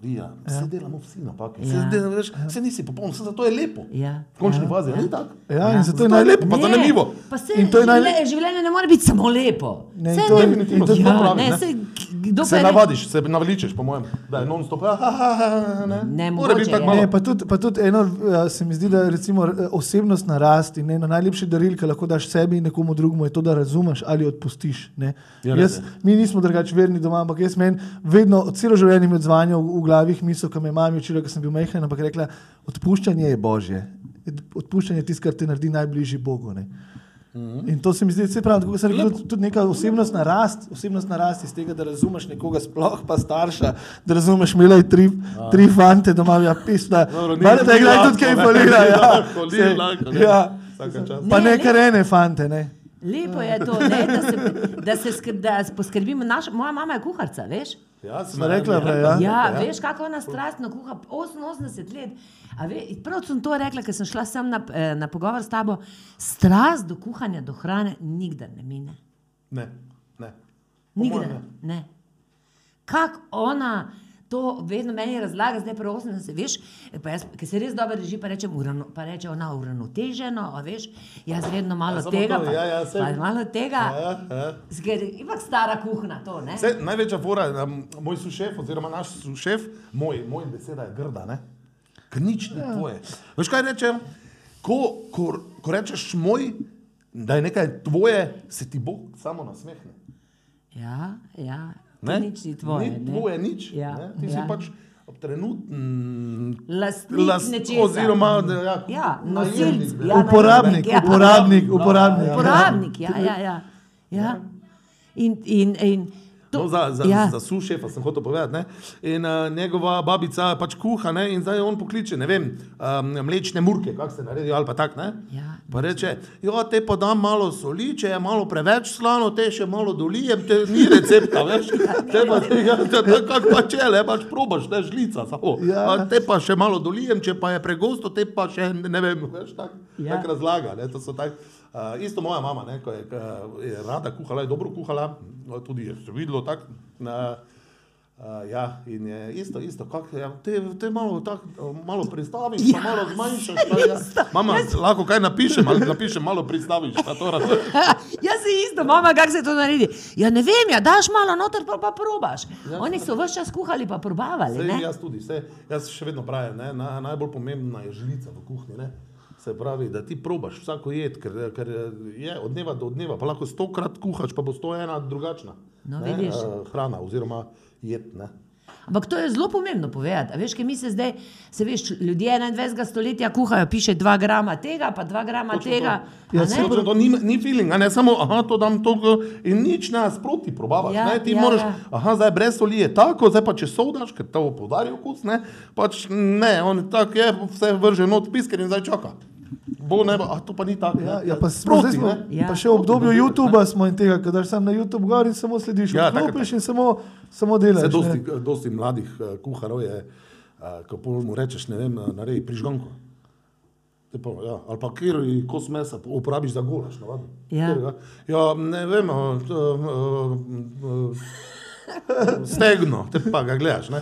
pizda, Rija, vse delamo vsi napake, Ja. ja. veš, vse nisi popoln, vse zato je lepo. Ja. V končni fazi, ja. ni tako? Ja, in zato je je najlepše. pa zanimivo. Pa se, In to je naj- življenje, življenje ne more biti samo lepo. Ne, Saj to je- ne- je ja, prav, ne, ne. kdo pa Se je navadiš, se naveličeš, po mojem, da je non-stop. ah, ah, ah, Ne, Ne, Mora mogoče biti tako je. malo. Ne, pa tudi, pa tudi eno, eh, se mi zdi, da recimo eh, osebnostna rast in eno najlepše daril, ki lahko daš sebi in nekomu drugemu, je to, da razumeš ali odpustiš. Ne. Ja, Jaz, je. mi nismo drugače verni doma, ampak jaz meni vedno, celo življenje mi odzvanja v, v glavi misel, ki me je mama učila, ko sem bil majhen, ampak rekla, odpuščanje je božje. Odpuščanje je tisto, kar te naredi najbližji Bogu. Ne. Mhm. In to se mi zdi, da pravi, tako kot sem rekel, tudi, tudi neka osebnostna rast, osebnostna rast iz tega, da razumeš nekoga, sploh pa starša, da razumeš, imela je tri, tri fante doma, ja, pisna. Dobro, ni- Vale, da ni igra lahko, tudi kaj ni Ja, lahko, Sej, lahko, ne. ja. Pa ne ne. kar ene fante, ne. Lepo je to, ne, da, se, da, se skr, da poskrbimo. Naš, moja mama je kuharica, veš? Ja, sem rekla prej, ja. Ja, veš, kako ona strastno kuha, 88 let. A Ve, prav sem to rekla, ker sem šla sem na, eh, na pogovor s tabo. Strast do kuhanja, do hrane, nikdar ne mine. Ne. Ne. Nikdar. Ne. Kako ona to vedno meni razlaga, zdaj pa 80, veš, pa jaz, ki se res dobro reži, pa reče, urano, pa reče ona uravnoteženo, a veš, jaz vedno malo Ja, tega, to, pa, ja, ja, pa malo tega. Ja, ja. Zgleda, ipak stara kuhna to, ne? Vse, največja fora, moj sušef, oziroma naš sušef, moj, moj beseda je grda, ne? ker nič ni ja. tvoje. Veš kaj rečem? Ko, ko, ko rečeš moj, da je nekaj tvoje, se ti Bog samo nasmehne. Ja, ja. Ne? nič ni tvoje. Ni ne. tvoje nič. Ja, ne? Ti ja. si pač trenutni Lastnik. Oziroma, da, ja, Ja, nosilc, ne. ja, Uporabnik, ja. uporabnik, uporabnik. Uporabnik, ja, ja, ja. ja. In, in, in to, No, za za, ja. ja. za sušefa sem hotel povedati. Ne? In uh, njegova babica pač kuha ne? in zdaj on pokliče, ne vem, um, mlečne murke, kako se naredi, ali pa tak. Ne? Ja. Pa reče, ja, te pa dam malo soli, če je malo preveč slano, te še malo dolijem, te ni recepta, veš. Te pa tega, te, te, kak pa če, le pač probaš, ne žlica samo. Ja. Te pa še malo dolijem, če pa je pregosto, te pa še ne vem, veš, tak, Ja. ja. tak razlaga. Ne? To so tak, uh, isto moja mama, ne, ko je, je rada kuhala, je dobro kuhala, no, tudi je se videlo tako. Uh, ja, in je isto, isto, kak, ja, te, te malo, tak, malo pristaviš, ja, pa malo zmanjšaš. Pa, ja. Mama, lahko kaj napišem, ali napišem, malo pristaviš. Jaz se isto, mama, kako se to naredi. Ja, ne vem, ja, daš malo noter, pa, pa probaš. Oni so vse čas kuhali, pa probavali. Sej, jaz tudi, sej, jaz še vedno pravim, ne, na, najbolj pomembna je žlica v kuhinji. Se pravi, da ti probaš vsako jed, ker, ker je od dneva do dneva, pa lahko stokrat kuhaš, pa bo sto ena drugačna No, ne, vidiš. eh, hrana oziroma jed. Ne. Ampak to je zelo pomembno povedati. A veš, kaj mi se zdaj, se veš, ljudje 21. stoletja kuhajo, piše 2 grama tega, pa 2 grama Točno tega. to. Ja, ne? Točno to ni, ni feeling, ne samo, aha, to dam toliko in nič ne sproti probavaš. Ja, ne, ti ja, moraš, ja. aha, zdaj brez soli je tako, zdaj pa če sodaš, ker to podari okus, ne, pač ne, on tak je, vse vrže not pisker in zdaj čaka. Bo ne, a to pa ni tako. Ja, ja, pa, Sproti, smo. Ja. pa še v obdobju YouTuba smo in tega, da sam na YouTube gor in samo slediš, Ja, ja, tako, vklopiš in samo, samo delaš. Vse ne. dosti, dosti mladih uh, kuharov je, uh, ko pol mu rečeš, ne vem, naredi prižganko. Pa, ja, ali pa kjer kos mesa uporabiš za golaš. Ja. Katerega? ja, ne vem, uh, uh, uh, stegno, te pa ga gledaš, ne?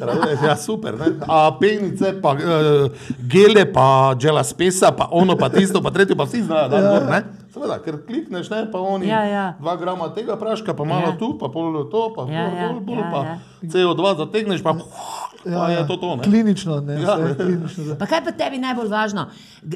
Razumeš, Ja, super, ne? A penice, pa uh, gele, pa džela spesa, pa ono, pa tisto, pa tretjo, pa vsi znajo, da je ne? Seveda, ker klikneš, ne, pa oni Ja, ja. dva grama tega praška, pa malo Ja. tu, pa pol to, pa Ja, ja, pol, pol, ja, pa ja. CO2 zategneš, pa, pa je to to. Ne? Klinično, ne, Ja. ja. klinično. Da. Pa kaj pa tebi najbolj važno?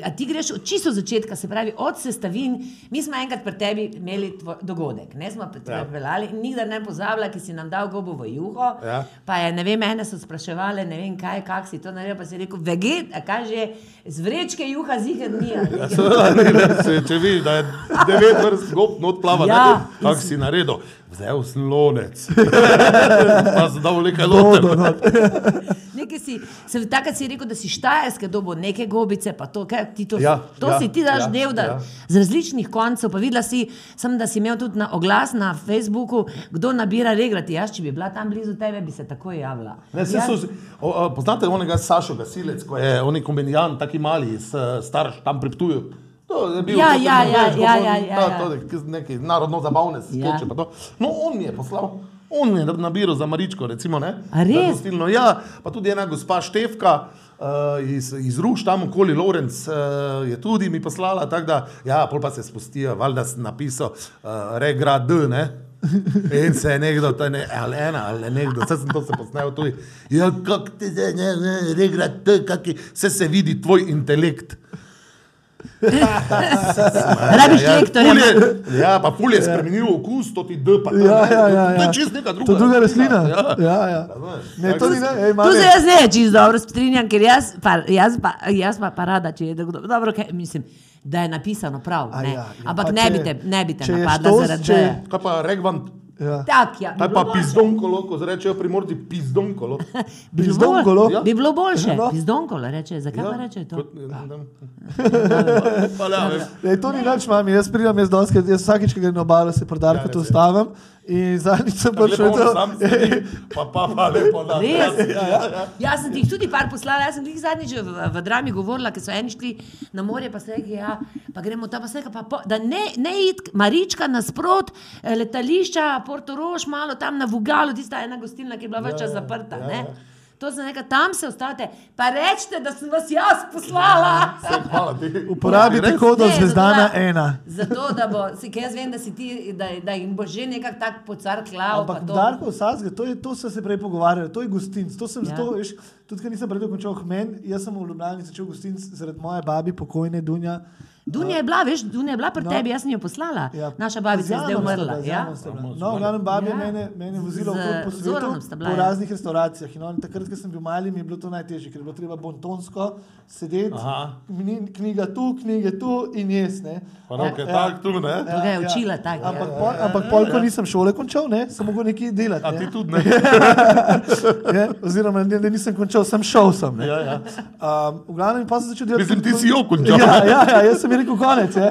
A ti greš od čisto začetka, se pravi od sestavin. Mi smo enkrat pri tebi imeli tvoj dogodek, ne smo pri tebi Ja. in nikdar ne pozabila, ki si nam dal gobo v juho. Ja. Pa je, ne vem, mene so spraševali, ne vem kaj, kak si to naredil, pa si rekel, veget, a kaj že, z vrečke juha ziher ni. Ja, seveda, ne, ne, se, če vidiš, da je devet vrst gob not plava, Ja. ja. kak si naredil? Vzel sem lonec, pa sem dal nekaj no. Nekaj si, se, takrat si rekel, da si štajerske dobo neke gobice, pa to, kaj, ti to, Ja, to ja, si ti daš ja, del, da ja. z različnih koncev, pa videla si, sem, da si imel tudi na oglas na Facebooku, kdo nabira regrati. Jaz, če bi bila tam blizu tebe, bi se takoj javila. Ne, saj so, o, o, poznate onega Sašo Gasilec, ko je oni kombinijan, taki mali, s, starš tam priptuju. To je bil Ja, ja, ja, veš, ja, kako- ja, ja, ta- ja. to je neki narodno zabavne Ja. skeče. Ja. No, on mi je poslal. On je nabiral za Maričko, recimo, ne? Gostilno. Ja, pa tudi ena gospa Števka uh, iz, iz Ruš, tam okoli Lorenz uh, je tudi mi poslala, tako da, ja, pol pa se spustijo, valjda sem napisal uh, regrad, ne? In se je nekdo, to je ne, ali ena, ali nekdo, vse sem to se posnel tudi. Ja, kak ti zdaj, ne, ne, regrad, kaki, vse se vidi tvoj intelekt. Rabiš ja, lektorja. ful je- Ja, pa ful je spremenil okus, to ti D, pa tam, Ja, ne, ja, ja, To ja. je čist neka druga. To je druga rastlina. Ja. Ja, ja. Ne, to ni ne, ej, Tu se jaz ne čisto dobro strinjam, ker jaz pa, jaz pa, jaz pa, pa rada, če je dobro, dobro kaj, mislim, da je napisano prav. A Ne? ja, ja, Ampak ne če- bi te, ne bi te če napadla štos, zaradi če- tega. Kaj pa regvant? Ja. Tak, ja, bi pa boljše. pizdonkolo, ko rečejo primorci pizdonkolo? Bi bilo Pizdonkolo? bolj- Bi bilo boljše. No. Pizdonkolo reče, zakaj pa reče to? kot- Pa ja, veš. Ej, to ni nič, mami, jaz pridem, jaz, doskrat, jaz vsakič, ko grem na obalo, se prodarka Ja, to stavim In zadnjič sem prišel sam sedi, pa pa pa lepo da. Res? Jaz sem ti jih tudi par poslala, jaz sem ti jih zadnjič v, v drami govorila, ker so eni šli na morje, pa se rekli, ja, pa gremo tam, pa se rekli, da ne, ne id, Marička nasprot eh, letališča, Portorož, malo tam na Vugalu, tista ena gostilna, ki je bila več čas zaprta. ja, ne. ja. To sem rekla, tam se ostate, pa rečete, da sem vas jaz poslala. Hvala ti. Uporabite kodo Zvezdana 1. Zato, da bo, si, jaz vem, da, si ti, da, da jim bo že nekako tak pocar klav. Ampak Darko Sazga, to, je, to so se prej pogovarjali, to je gostinc. To sem Ja. ja. zato, veš, tudi ker nisem prej dokončal hmen, jaz sem v Ljubljani začel gostinc zaradi moje babi, pokojne Dunja. Dunja je bila, veš, Dunja je bila pri No. tebi, jaz sem jo poslala. Ja. Naša babica je zdaj umrla. bila, Ja? Bila. No, v glavnem babi Ja. mene, mene vozila okrog po svetu, bila, po ja. raznih restauracijah. In on, takrat, ko sem bil mali, mi je bilo to najtežje, ker je bilo treba bontonsko sedeti, Aha. Knjiga tu, knjige tu in jaz. Ne. Pa roke Ja. tak tu, ne? Ga je učila tako. Ampak, Ja. pol, ampak pol, ko nisem šole končal, ne, sem mogel nekaj delati. A ne. ti tudi ne? ne, oziroma, ne, da nisem končal, sem šel sem. Ne. Ja, ja. Um, v glavnem pa sem začel delati. Mislim, ti si jo končal. Ja, ja, ja, jaz sem rekel konec. Je.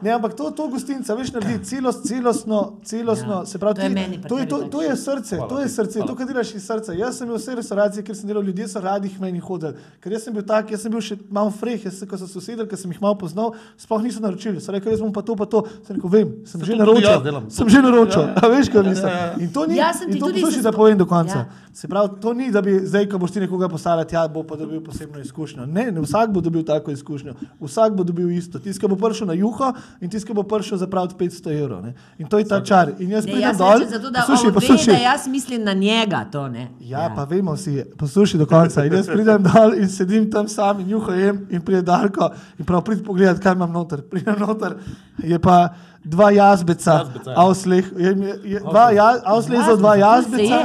Ne, ampak to, to gostinca, veš, naredi celost, celostno, celostno, Ja, se pravi, to je ti- to, je, to, to je srce, Hvala to je srce, hvala. to, kar delaš iz srca. Jaz sem imel vse restauracije, kjer sem delal, ljudje so radi k meni hodili, ker jaz sem bil tak, jaz sem bil še malo freh, jaz, sem- ko so sosedali, ker sem jih malo poznal, sploh niso naročili, so rekli, jaz bom pa to, pa to, sem rekel, vem, sem to že naročil, sem že naročil, a veš, kaj mislim. Ja, ja, ja. In to ni, sem in to poslušaj, se da povem do konca. Ja. Se pravi, to ni, da bi zdaj, ko boš ti nekoga poslala tja, bo pa dobil posebno izkušnjo. Ne, ne vsak bo dobil tako izkušnjo. Vsak bo dobil isto. Tisti, ki bo prišel na juho in tisti, ki bo prišel zapraviti 500 evrov. Ne. In to je ta čar. In jaz pridem jaz dol. zato, da poslušaj, on ve, da poslušaj. jaz mislim na njega to, ne. Ja, pa vemo vsi, poslušaj do konca. In jaz pridem dol in sedim tam sam in juho jem in pride Darko in prav prid pogledat, kaj imam noter. Pridem noter, je pa dva jazbeca, ja. avsleh, je, je, je, dva ja, avslezov, dva Jazbeca,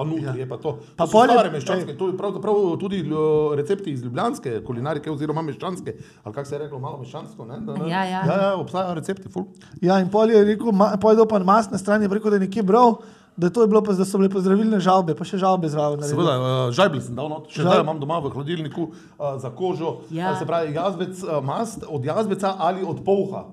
to se jazbeca. je. Ja. Pa pa to. Pa Pa so pol je- stare meščanske, to je pravzaprav tudi uh, recepti iz ljubljanske kulinarike oziroma meščanske, ali kako se je reklo, malo meščansko, ne? Da, ne? Ja, ja. ja, ja obstajajo recepti, ful. Ja, in pol je rekel, ma- pol je dal pa na masne strani, je rekel, da je nekje bral, da, to je bilo pa, da so bile pa zdravilne žalbe, pa še žalbe zraven. naredil. Seveda, uh, žajbelj sem dal not, še zdaj imam doma v hladilniku uh, za kožo, Ja. ja. se pravi jazbec, uh, mast od jazbeca ali od polha.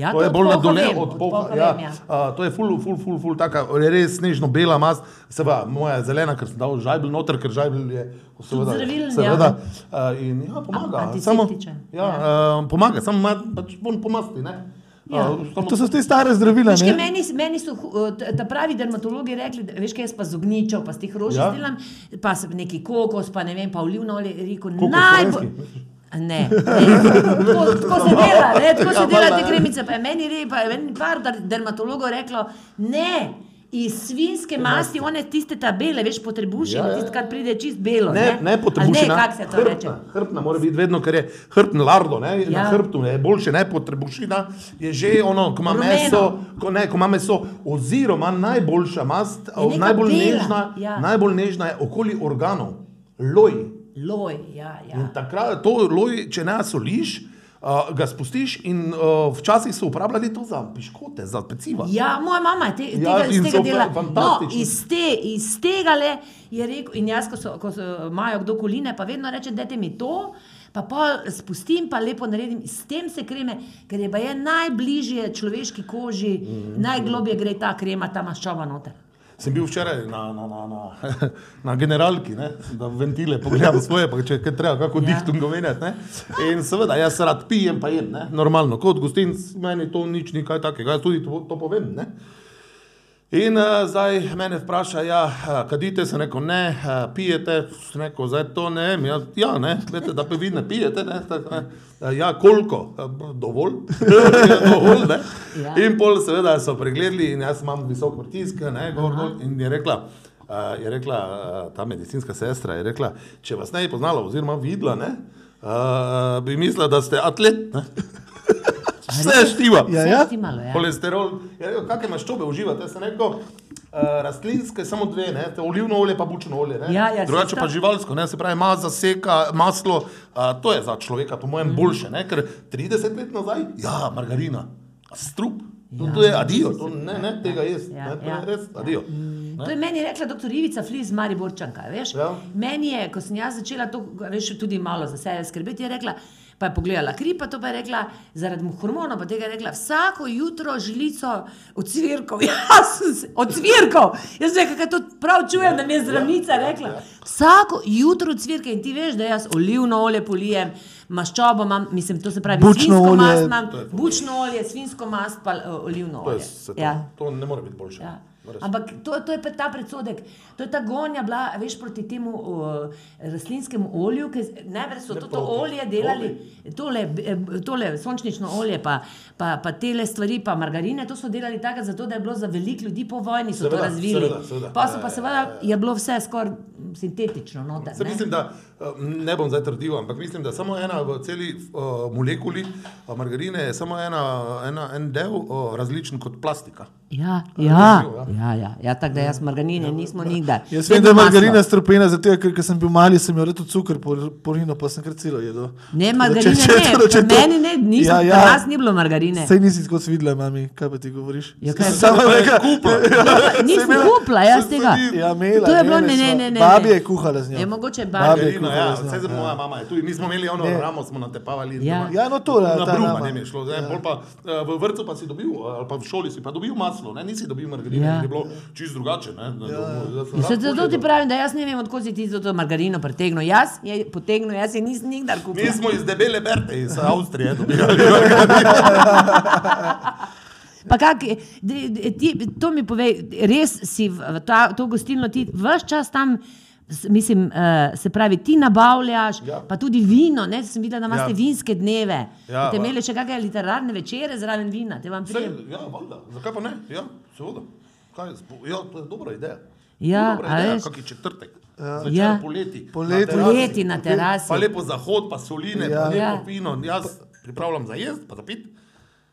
Ja, to to je bolj na polha dole vem, od polha Ja. ja. Uh, to je ful, ful, ful, ful, taka res snežno bela mast, seveda moja zelena, ker sem dal žajbelj noter, ker žajbelj je seveda, zdravilen, seveda ja. uh, in ja, pomaga. A- Samo, ja, uh, pomaga, samo ma- pač bolj pomasti, ne? Ja. Uh, To so te stare zdravila. Veš, meni, meni so ta pravi dermatologi rekli, da, veš, kaj jaz pa z ognjičev, pa z teh rož Ja. izdelam, pa sem neki kokos, pa ne vem, pa olivno olje, rekel, najbolj. Ne, ne. Tako, tako se dela, ne, tako se Ja, dela te ja. kremice. Pa je meni re, pa je meni par der- dermatologov reklo, ne, iz svinske masti, one tiste tabele, veš, potrebuš, Ja, ja, ja. tisto, kar pride čist belo. Ne, ne Ali potrebuješ. Ne, kako se to reče. Hrbtna mora biti vedno, ker je hrbtno lardo, ne, ja. Ja. na hrbtu je boljše, ne potrebušina, je že ono, ko ima meso, ko, ne, ko ima meso, oziroma najboljša mast, najbolj bela, nežna, ja. najbolj nežna je okoli organov, loj. Loj, ja, ja. In takrat to loj, če ne soliš, uh, ga spustiš in uh, včasih so uporabljali to za piškote, za peciva. Ja, moja mama je te, Ja, tega, iz tega dela. No, iz, te, iz tega le je rekel, in jaz, ko, so, ko so, imajo kdo koline, pa vedno reče, dajte mi to. Pa pol spustim, pa lepo naredim, s tem se kreme, ker je baje najbližje človeški koži, mm. -hmm. najglobje gre ta krema, ta maščoba noter. Sem bil včeraj na, na, na, na, na generalki, ne, da ventile pogledam svoje, pa če kaj treba, kako Ja. dihtum govoriti. In seveda, jaz rad pijem, pa jem, ne, normalno, kot gostinc, meni to nič ni kaj takega, jaz tudi to, to povem. Ne. In uh, zdaj mene vpraša, ja, uh, kadite se neko ne, uh, pijete, sem rekel, zdaj to ne ja, ja ne, veste, da pa vi ne pijete, ne, tak, ne. Uh, ja, koliko, uh, dovolj, ja, dovolj, ne. Ja. In pol seveda so pregledali in jaz imam visok pritisk, ne, gor, dol, in je rekla, uh, je rekla uh, ta medicinska sestra, je rekla, če vas ne bi poznala oziroma videla, ne, uh, bi mislila, da ste atlet, ne. Vse štima. Ja, ja. štimalo, ja. Kolesterol, je rekel, kakšne maščobe uživate, sem rekel, uh, rastlinske samo dve, ne, to olivno olje pa bučno olje, ne. Ja, ja, Drugače pa živalsko, ne, se pravi, masa, seka, maslo, uh, to je za človeka po mojem boljše, ne, ker 30 let nazaj, ja, margarina, strup, to, to je adijo, to ne, ne, tega jesti, Ja, ne, to ja. je res adijo. To je meni rekla dr. Ivica Flis, Mariborčanka. Veš? Ja. Meni je, ko sem jaz začela to, veš, tudi malo za sebe skrbeti, je rekla, pa je pogledala kri, pa to pa je rekla, zaradi hormonov, pa tega je rekla, vsako jutro žilico od cvirkov. Jaz sem se, od cvirkov. Jaz sem rekla, to prav čujem, da mi je zdravnica rekla. Vsako jutro cvirke in ti veš, da jaz olivno olje polijem. Maščobo imam, mislim, to se pravi, Bučno olje. mast imam, to. bučno olje, svinjsko mast pa uh, olivno To, je, olje. to, Ja. to ne more biti boljše. Ja. Ampak to, to je pa ta predsodek, to je ta gonja bila, veš, proti temu uh, rastlinskemu olju, ki najprej so to, to olje delali, tole, eh, tole sončnično olje, pa, pa, pa tele stvari, pa margarine, to so delali tako, zato da je bilo za veliko ljudi po vojni, so Seveda, to razvili. seveda, seveda. Pa so Ja, pa ja, seveda, ja, ja. je bilo vse skoraj sintetično. Noter, Se mislim, da ne bom zdaj trdil, ampak mislim, da samo ena v celi uh, molekuli uh, margarine je samo ena, ena, en del uh, različen kot plastika. Ja, ja, ja, ja, ja tako da jaz margarine nismo nikdar. Jaz vem, da je margarina strupena, zato ker, ker sem bil mali, sem jo rekel cukor, por- porino, pa sem kar celo jedel. Ne, margarine če- če- ne, če to- meni ne, nisem, Ja, ja, ja. ja. nas ni bilo margarine. Sej nisi tako svidela, mami, kaj pa ti govoriš? Ja, kaj- Samo reka, Nisem imela- kupila, jaz se tega. Ja, imela, To je bilo, ne, ne, ne, ne. Babi je kuhala z njo. Je mogoče Babi je ja, njo, vse za ja. moja mama je tu. Mi smo imeli ono Ne. ramo, smo natepavali. Ja. doma. Ja, no to, ja, Na bruha rama. ne mi je šlo, zdaj, pol pa, eh, v vrtu pa si dobil, eh, ali pa v šoli si pa dobil maslo, ne, nisi dobil margarine, Ja. ja. je bilo čisto drugače. Ne, ja. Ja, se zato ti pravim, da jaz ne vem, odkud si ti za to margarino pretegnil. Jaz je potegnil, jaz je nisem nikdar Mi kupil. smo iz debele Berte, iz Avstrije dobili. Pa kak, de- de- ti, to mi povej, res si v ta, to gostilno ti vse čas tam. Mislim, uh, se pravi, ti nabavljaš, ja. Pa tudi vino. Ne? Sem videla, da imate ja. Vinske dneve. Ja, Ste imeli še kakšne literarne večere zraven vina, te vam Sej, ja, valjda, zakaj pa ne? Ja, seveda. Kaj, ja, to je dobra ideja. Ja, dobra a ideja, veš. kak je četrtek. Ja. Zvečer Ja. poleti. Poleti. na terasi. Poleti na terasi. Pa lepo zahod, pa soline, Ja. pa lepo Ja. vino. Jaz pripravljam za jesti, pa za pit.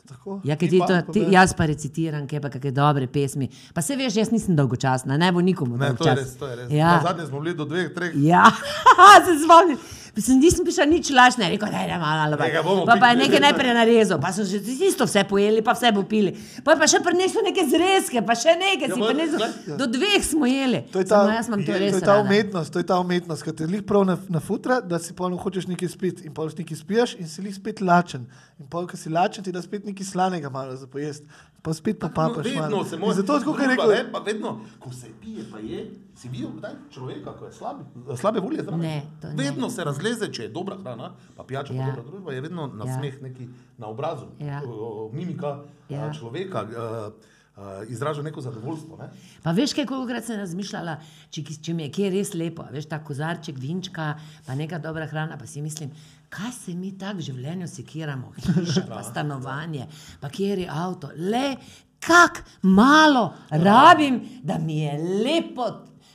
Tako. Ja, Ti ti pa, to, ti, jaz pa recitiram, kaj pa kakšne dobre pesmi. Pa se veš, jaz nisem dolgočasna, ne bo nikomu Ne, to je res, to je res. Ja. Na zadnje smo bili do dveh, treh. Ja, se spomnim. Mislim, nisem prišla nič lažne, rekel, da je malo ali bomo pa. Pa je nekaj najprej narezal, pa so že isto vse pojeli, pa vse popili. Pa je pa še prinesel neke zrezke, pa še nekaj Ja, si pa- prinesel. glej. Do dveh smo jeli. To je ta, Samo jaz imam to je, to je ta umetnost, to je ta umetnost, ki te lih prav na, na futra, da si polno hočeš nekaj spiti in pol nekaj spiješ in si lih spet lačen. In pol, ko si lačen, ti da spet nekaj slanega malo za pojesti. Pa spet pa papaš No, vedno malo. se In mora. Zato, tako kot je rekel, ne, pa vedno, ko se pije, pa je, si videl, kdaj človeka, ko je slab, slabe volje zraven. Ne, to ne. Vedno se razleze, če je dobra hrana, pa pijača, Ja. pa dobra družba, je vedno na Ja. smeh neki na obrazu, Ja. o, mimika Ja. človeka. Uh, Uh, izraža neko zadovoljstvo. Ne? Pa veš, kaj kolikrat sem razmišljala, če, če mi je kje res lepo, veš, ta kozarček vinčka, pa neka dobra hrana, pa si mislim, kaj se mi tako v življenju sekiramo, hiša, pa stanovanje, pa kjer je avto, le kak malo rabim, da mi je lepo,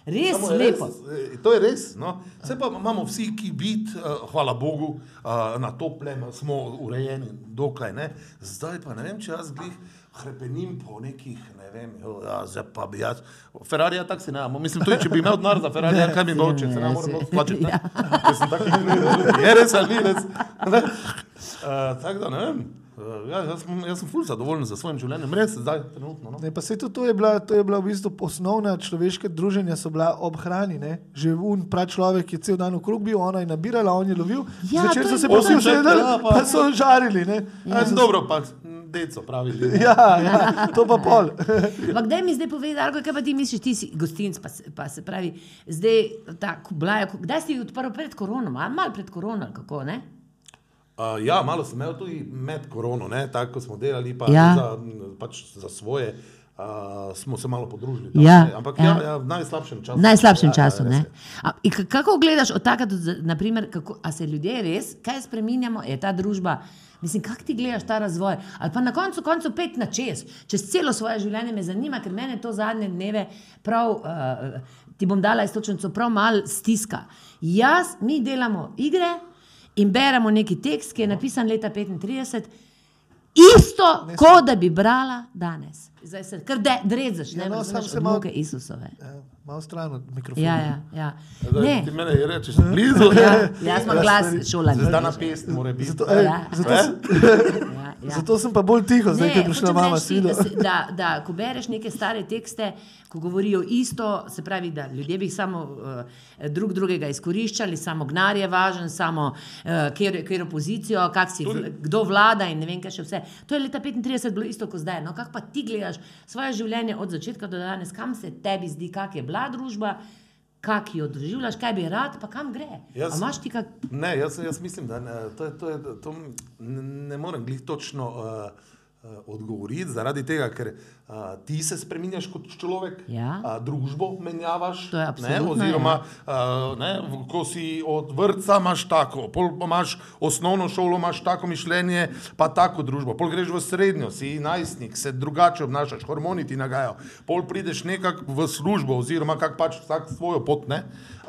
res Samo lepo. Res, to je res. No. Vse pa imamo vsi, ki biti, uh, hvala Bogu, uh, na toplem, smo urejeni, dokaj ne. Zdaj pa ne vem, če jaz glih hrepenim po nekih, ne vem, jo, ja, zdaj pa bi jaz. Ferrari je tak si ne, mislim, tudi če bi imel denar za Ferrari, ja, kaj mi bo, če se ne Ja, morem se- plačati. ja. Sem taki, je res ali ni res. Ne? Uh, tako da ne vem. Uh, ja, jaz, sem- jaz sem ful zadovoljen za svojim življenjem, res zdaj, trenutno. No. Ne, pa se to je bila, to je bila v bistvu osnovna človeška druženja, so bila ob hrani. Ne? Že un prav človek je cel dan okrog bil, ona je nabirala, on je lovil, Ja, zvečer so se vsi to. usedeli, Ja, pa- pa so žarili. Ne? Ja. Dobro, pa deco pravi. ljudje. Ja, ja, to pa pol. Ampak daj mi zdaj povej, Darko, kaj pa ti misliš, ti si gostinc, pa, se- pa se pravi, zdaj ta kublaja, kdaj si odprl pred koronom, ali malo pred koronom, ali kako ne? Uh, ja, malo sem imel tudi med korono, ne, tako ko smo delali, pa Ja. za, m, pač za svoje. Uh, smo se malo podružili. Tam, Ja, ne. Ampak ja. ja. Ja, v najslabšem času. V najslabšem ja, času. Ja, Ja, res je. A, in k- kako gledaš od takrat, do zdaj, naprimer, kako, a se ljudje res, kaj spremenjamo, je ta družba. Mislim, kako ti gledaš ta razvoj? Ali pa na koncu, koncu pet na čez, čez celo svoje življenje me zanima, ker mene to zadnje dneve prav, uh, ti bom dala istočnico, prav mal stiska. Jaz, mi delamo igre in beremo neki tekst, ki je napisan leta 35. Isto, kot da bi brala danes. Zdaj se kar de- drezaš, Ja, ne no, samo razumeš, se malo- muke Isusove. Ja. Malo stran od mikrofona. Ja, ja, ja. Zdaj, Ne, ti mene je rečeš, blizu. ja, jaz imam Ja, glas šolan. Zdaj na pest mora biti. Zato, ej, Ja. zato, sem- Ja, ja. zato sem pa bolj tiho, zdaj, Ne, ko je prišla mama sila. Da, da, da, ko bereš neke stare tekste, ko govorijo isto, se pravi, da ljudje bi samo uh, drug drugega izkoriščali, samo gnar je važen, samo uh, kjer, kjer opozicijo, kak si, vl- kdo vlada in ne vem, kaj še vse. To je leta 35 bilo isto kot zdaj. No, kak pa ti gledaš svoje življenje od začetka do danes, kam se tebi zdi, kak je bila družba, kak jo doživljaš, kaj bi rad, pa kam gre. Jaz- imaš ti kak Ne, jaz, jaz mislim, da ne, to, je, to, je, to ne, morem glih točno uh, uh, odgovoriti, zaradi tega, ker uh, ti se spremenjaš kot človek, Ja. uh, družbo menjavaš. Ne, oziroma, uh, ne, ko si od vrtca imaš tako, pol imaš osnovno šolo, imaš tako mišljenje, pa tako družbo. Pol greš v srednjo, si najstnik, se drugače obnašaš, hormoni ti nagajajo. Pol prideš nekako v službo, oziroma kak pač vsak svojo pot. Ne. Uh,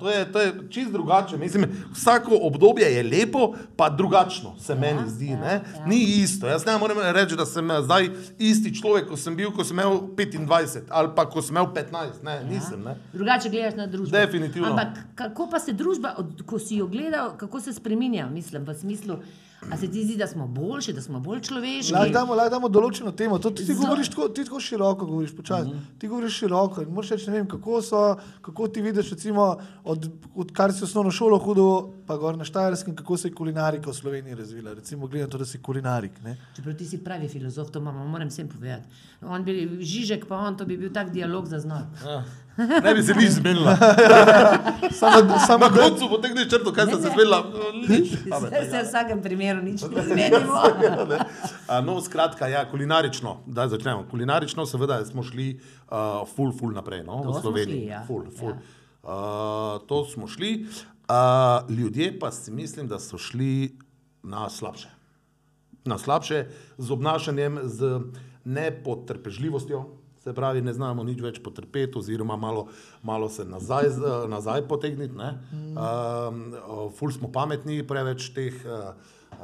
to, je, to je čist drugače. Mislim, vsako obdobje je lepo, pa drugačno se ja, meni zdi. ja, Ja, ja. Ni isto. Jaz ne morem reči, da sem eh, zdaj isti človek, kot sem bil, ko sem imel 25 ali pa ko sem imel 15. Ne, ja. nisem. Ne. Drugače gledaš na družbo. Definitivno. Ampak kako pa se družba, ko si jo gledal, kako se spremenja, mislim, v smislu, a se ti zdi, da smo boljši, da smo bolj človeški? Lahko damo, lahko damo določeno temo. To, ti, ti, govoriš tako, ti tako široko, govoriš počasi. Mm -hmm. Ti govoriš široko in moraš reči, ne vem, kako, so, kako ti vidiš, recimo, od, od kar si osnovno šolo hodil, pa gor na Štajerskem, kako se je kulinarika v Sloveniji razvila. Recimo, glede na to, da si kulinarik. Ne? Čeprav ti si pravi filozof, to mama, moram vsem povedati. On bi, Žižek pa on, to bi bil tak dialog za znoj. Ja. Ne bi se nič zmenila. Samo, samo Na koncu potegneš črto, kaj sem se zmenila. Nič. Se v vsakem primeru nič ne zmenimo. A, No, skratka, ja, kulinarično, da začnemo. Kulinarično, seveda, smo šli uh, ful, ful naprej, no, To v smo Sloveniji. šli, ja. Ful, ful. Ja. Uh, to smo šli. Uh, ljudje pa si mislim, da so šli na slabše. Na slabše z obnašanjem, z nepotrpežljivostjo. Se pravi, ne znamo nič več potrpeti, oziroma malo, malo se nazaj, nazaj potegniti. Mm. Um, ful smo pametni, preveč teh uh,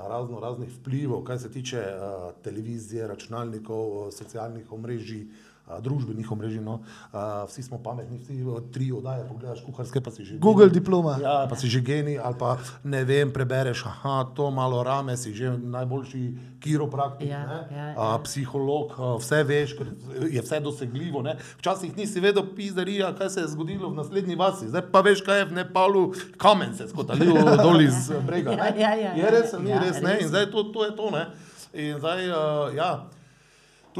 razno raznih vplivov, kaj se tiče uh, televizije, računalnikov, socialnih omrežij, uh, družbenih omrežij. No. Uh, vsi smo pametni, vsi tri oddaje, pogledaš kuharske, pa si že. Google diploma. Ja, pa si že genij, ali pa ne vem, prebereš, aha, to malo rame, si že najboljši kiropraktik, Ja, ne, ja, a, ja. psiholog, a, vse veš, ker je vse dosegljivo. Ne. Včasih nisi vedel, pizdarija, kaj se je zgodilo v naslednji vasi, zdaj pa veš, kaj je v Nepalu, kamen se je skotalil dol iz eh, brega. ne. Ja, ja, ja, je ja. res, ali ni Ja, res, ne, res. in zdaj to, to je to. Ne. In zdaj, uh, ja.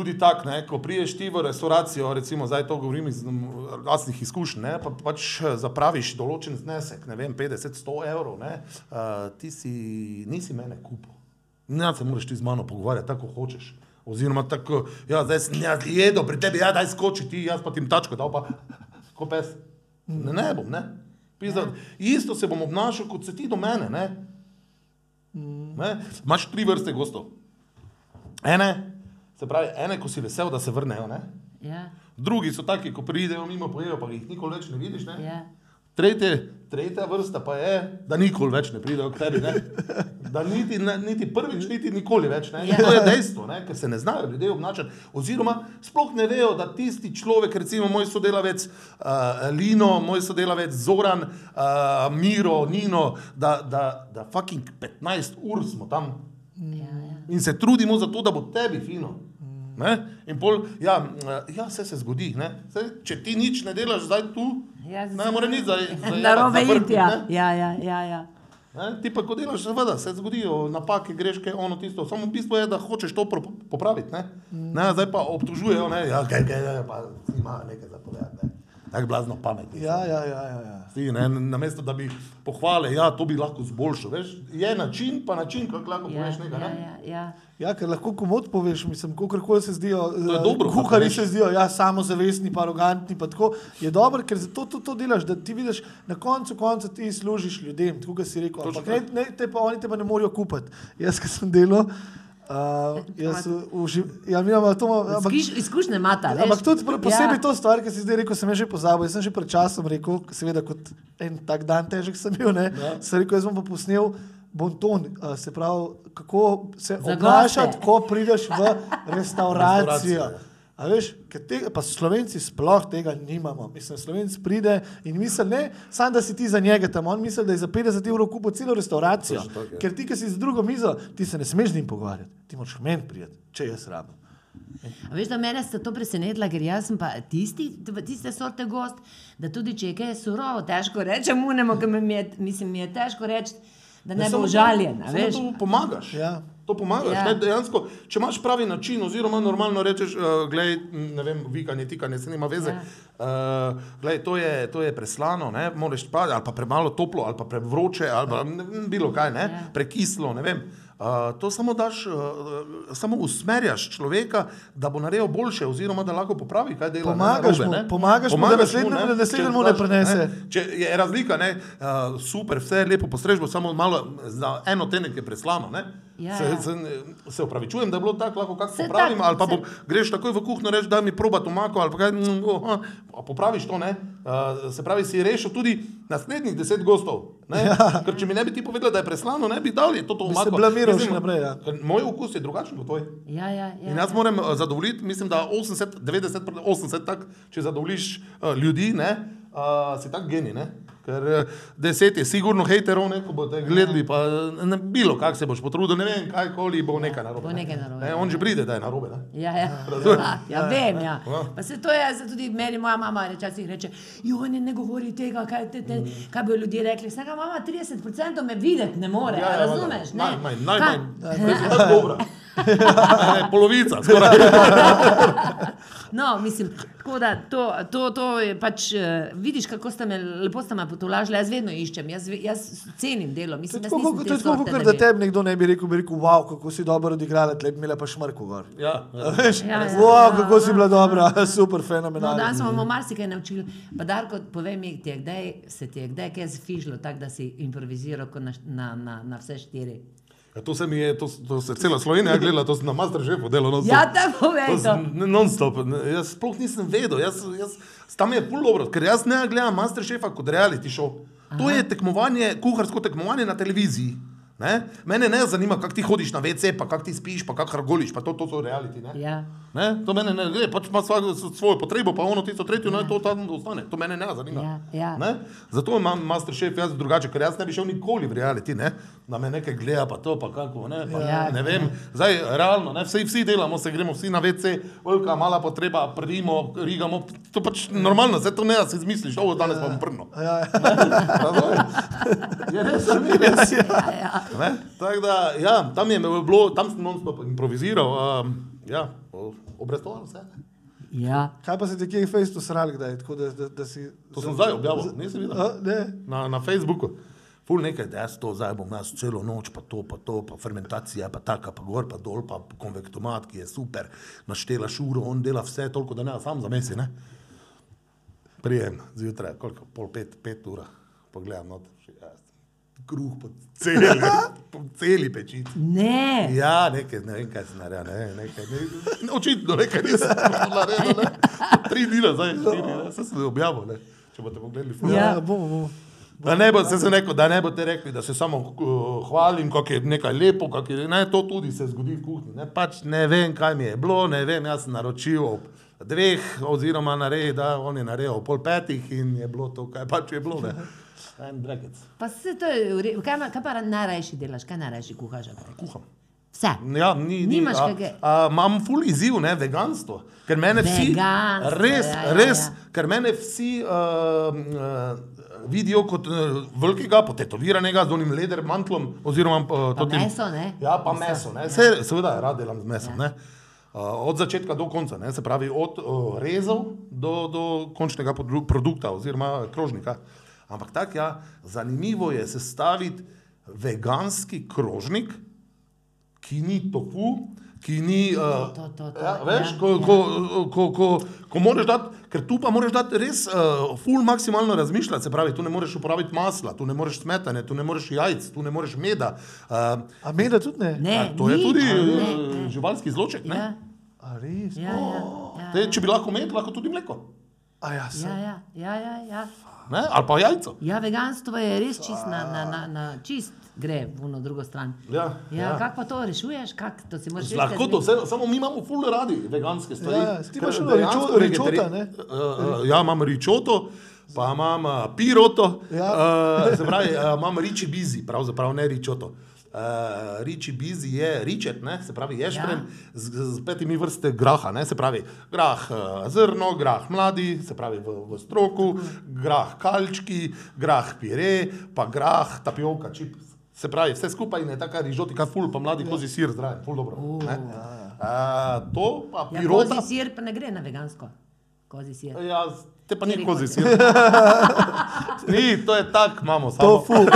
Tudi tako, ne, ko priješ ti v restauracijo, recimo zdaj to govorim iz mm, lastnih izkušenj, ne, pa pač eh, zapraviš določen znesek, ne vem, 50-100 evrov, ne, uh, ti si, nisi mene kupil. Ne, se moraš ti z mano pogovarjati, tako hočeš. Oziroma, tako, ja, zdaj sem jaz jedel pri tebi, ja, daj skoči ti, jaz pa ti tačko dal, pa ko pes. Ne, ne bom, ne. Pizda, isto se bom obnašal, kot se ti do mene, ne. ne. Imaš tri vrste gostov. Ene, se pravi, ene, ko si vesel, da se vrnejo, ne. Ja, Drugi so taki, ko pridejo mimo, pojejo, pa jih nikoli več ne vidiš. Ne? ja. Tretje, tretja vrsta pa je, da nikoli več ne pridejo k tebi. Ne? Da niti, ne, niti prvič, niti nikoli več. Ne? Ja. To je dejstvo, ne? ker se ne znajo ljudje obnašati. Oziroma, sploh ne vejo, da tisti človek, recimo moj sodelavec uh, Lino, moj sodelavec Zoran, uh, Miro, Nino, da, da, da fucking 15 ur smo tam ja, ja. In se trudimo za to, da bo tebi fino. Ne? In pol, ja, eh, ja, vse se zgodi. Saj, če ti nič ne delaš zdaj tu, Ja, ne more nič zdaj. Narobe iti, ja. Ja, ja, ja, ja. Ne? Ti pa, ko delaš, seveda se zgodijo napake, greške, ono tisto. Samo bistvo je, da hočeš to popraviti. Ne? Ne, zdaj pa obtožujejo, ne, ja, kaj, kaj, kaj, pa ima nekaj za povedati. Ne? Tako blazno pametni. Ja, ja, ja. ja, ja. Ti, ne, namesto da bi pohvale, ja, to bi lahko zboljšal. Veš, je način, pa način, kako lahko Ja, poveš nekaj. ja, Ne? ja, ja. Ja, ker lahko komod poveš, mislim, kako se zdijo. Eh, dobro, kako Kuhari se zdijo, ja, samozavestni, pa arogantni. Pa tako. je dobro, ker zato to, to delaš, da ti vidiš, na koncu konca ti služiš ljudem, tako kot si rekel. Ampak ne, ne, te pa oni te pa ne morejo kupiti. Jaz, ki sem delal, uh, jaz uživ, ja, mi imamo to, ampak, Izkuš, izkušnje imata. veš. ampak tudi prav posebej ja. to stvar, ki si zdaj rekel, sem že pozabil. Jaz sem že pred časom rekel, seveda kot en tak dan težek sem bil, ne, Ja. sem rekel, jaz bom pa posnel. Bonton, se pravi, kako se obnašati, ko prideš v restauracijo. A veš, ker tega, pa Slovenci sploh tega nimamo. Mislim, Slovenc pride in misli, ne, samo da si ti za njega tam, on misli, da je za 50 evrov kupil celo restauracijo. Tako, ja. Ker ti, ki si z drugo mizo, ti se ne smeš z njim pogovarjati, ti moraš meni prijeti, če jaz rabim. A veš, da mene sta to presenetila, ker jaz sem pa tisti, tiste sorte gost, da tudi če je kaj surovo, težko rečem, unemo, ki mi je, mislim, mi je težko reči, da ne bo samo to- užaljen. pomagaš. Ja. To pomagaš. Ja. Ja. Dejansko, če imaš pravi način, oziroma normalno rečeš, uh, glej, ne vem, vikanje, tikanje, se nima veze. Ja. Uh, glej, to je, to je preslano, ne, moraš pa, ali pa premalo toplo, ali pa prevroče, ali pa ne, bilo kaj, ne, Ja. prekislo, ne vem. Uh, to samo daš, uh, samo usmerjaš človeka, da bo naredil boljše, oziroma da lahko popravi, kaj dela. Pomagaš ne, mu, narobe, ne. pomagaš mu, da da naslednjemu ne prenese. Če je razlika, ne, uh, super, vse je lepo postrežbo, samo malo za eno tenek je preslano. Ne, Ja, se, ja. se, se upravičujem, da je bilo tako, lahko kako Se popravim, tako, ali pa se- bom, greš takoj v kuhinjo, rečeš, da mi proba tomako, ali pa kaj, mm, oh, popraviš to. Ne, uh, se pravi, si rešil tudi naslednjih deset gostov. Ne, ja. Ker če mi ne bi ti povedal, da je preslano, ne bi dali to Bi se tomako. blamiral še naprej, ja. ker Moj okus je drugačen kot tvoj. Ja, ja, ja. In jaz moram eh, zadovoljiti, mislim, da 80, 90, 80, tak, če zadovoljiš uh, ljudi, ne, uh, si tak genij. Ne? Ker uh, deset je sigurno hejterov, ne, ko boste gledali, pa eh, ne, bilo kak se boš potrudil, ne vem, kaj koli bo nekaj narobe. Bo nekaj narobe, Ne, ja. on že pride, da je narobe. Ne? Ja, ja. Ja, ja, vem. Ja. Ja. Pa se to je, se tudi meni moja mama včasih reče, jo ne, ne govori tega, kaj, te, te, kaj bi ljudje rekli. Vsaka mama 30% me videti ne more, ja, ja, razumeš? Ne? Najmanj, najmanj. Kaj- Je tako dobra. Ne, polovica, skoraj. No, mislim, tako da to, to, to je pač, uh, vidiš, kako ste me lepo ste me potolažili, jaz vedno iščem, jaz, jaz cenim delo. To Mislim, je jaz tako, to je tako, kot da da bi- tebi nekdo ne bi rekel, bi rekel, wow, kako si dobro odigrala, tle bi imela pa šmrko gor. Ja, ja. Veš, Ja, ja, wow, ja, kako si bila ja, dobra, super, No, fenomenalno. danes smo bomo marsikaj naučili. Pa Darko, povej mi, ti je kdaj, se ti je kdaj kaj zfižlo, tako da si improviziral na, na, na, na vse štiri? Ja, to se mi je, to, to se cela Slovenija gledala, to sem na Masterchefu delal. non-stop. Ja, te to. sem Non-stop. Jaz sploh nisem vedel, jaz, jaz, tam je pol dobro, ker jaz ne gledam Masterchefa kot reality show. To je tekmovanje, kuharsko tekmovanje na televiziji. Ne? Mene ne zanima, kako ti hodiš na WC, pa kako ti spiš, pa kako hargoliš, pa to, to so reality. Ne? Ja. Ne? To mene ne gre, pač ima svoj, svojo potrebo, pa ono tisto tretjo, ja. to tam ostane. To mene ne zanima. Ja, ja. Ne? Zato imam Masterchef jaz drugače, ker jaz ne bi šel nikoli v reality, ne? da me nekaj gleda, pa to, pa kako, ne, pa, Ja. ne vem. Zdaj, realno, ne? Vsi, vsi delamo, se gremo vsi na WC, velika, mala potreba, prdimo, rigamo, to pač normalno, vse to ne, da si izmisliš, ovo danes pa bom prno. Ja, ja. Razumeš? Je res, res? Ja, ja. Da, ja, tam je bilo, tam sem non-stop improviziral, um, ja, obrestoval vse. ja. Kaj pa se ti kje Facebook sral kdaj? Tako da, da, da si, To sem zdaj objavil, nisi videl? A, ne. Na, na Facebooku. Ful nekaj, da jaz to zdaj bom jaz celo noč, pa to, pa to, pa fermentacija, pa taka, pa gor, pa dol, pa konvektomat, ki je super, naštela šuro, on dela vse, toliko da ne, sam zamesi, ne. Prijem zjutraj, koliko, pol pet, pet ura, pogledam not, še jaz. Kruh po celi, po celi pečici. Ne. Ja, nekaj, ne vem, kaj se naredi, ne, nekaj, ne, očitno nekaj nisem naredil, ne. Tri dni nazaj, štiri, ne, vse sem objavil, ne, če boste pogledali. ful. Ja, Ja. bomo, bomo. Da ne, bo, se se neko, da ne boste rekli, da se samo uh, hvalim, kako je nekaj lepo, kako je, ne, to tudi se zgodi v kuhinji. Ne, pač ne vem, kaj mi je bilo, ne vem, jaz sem naročil ob dveh, oziroma naredil, da on je naredil ob pol petih in je bilo to, kaj pač je bilo. Ne. En brekec. Pa se to je, kaj, kaj pa najrajši delaš, kaj najrajši kuhaš? Kuham. Vse. Ja, ni, ni, Nimaš a, kake- a, Imam ful izziv, ne, veganstvo. Ker mene vsi, Veganstvo, res, ja, ja, res, ja. ker mene vsi uh, uh, vidijo kot uh, velikega, potetoviranega z onim leder mantlom, oziroma uh, Pa tem- meso, ne? Ja, pa meso, ne. Se, seveda rad delam z mesom, Ja. ne. Uh, od začetka do konca, ne, se pravi od uh, rezov do, do končnega produkta oziroma krožnika. Ampak tako, ja, zanimivo je sestaviti veganski krožnik, ki ni tofu, ki ni. Uh, To, to, to, ja, veš, ja, ko, ja. ko, ko, ko, ko moraš dati, ker tu pa moraš dati res uh, full maksimalno razmišljati, se pravi, tu ne moreš uporabiti masla, tu ne moreš smetane, tu ne moreš jajc, tu ne moreš meda. Uh, A meda tudi ne? Ne, a to je nič, tudi ne, ne. živalski zloček. ne? Ja, A res? ja, ja, ja. Te, če bi lahko med, lahko tudi mleko. A ja, sem. Ja, ja, ja, ja, ja. ne? ali pa jajco. Ja, veganstvo je res čist na, na, na, na čist gre v eno drugo stran. Ja, ja, ja. kako pa to rešuješ? Kak, to Lahko to, vse, samo mi imamo ful radi veganske stvari. Ja, ti imaš dejansko ričo- ričota, ne? Uh, uh, ja, imam ričoto, pa imam uh, piroto, Ja. uh, se pravi, uh, imam riči bizi, pravzaprav ne ričoto. Uh, riči bizi je ričet, ne? se pravi ješpren ja. z, z petimi vrste graha, ne? se pravi grah uh, zrno, grah mladi, se pravi v, v stroku, grah kalčki, grah pire, pa grah tapioka, čips. Se pravi, vse skupaj je taka rižotika, ful pa mladi kozi sir zraven, ful dobro. ne. Uh, to pa Ja, pirota. kozi sir pa ne gre na vegansko. Kozi sir. Ja, te pa ni kozi sir. ni, to je tak, imamo samo. Tofu.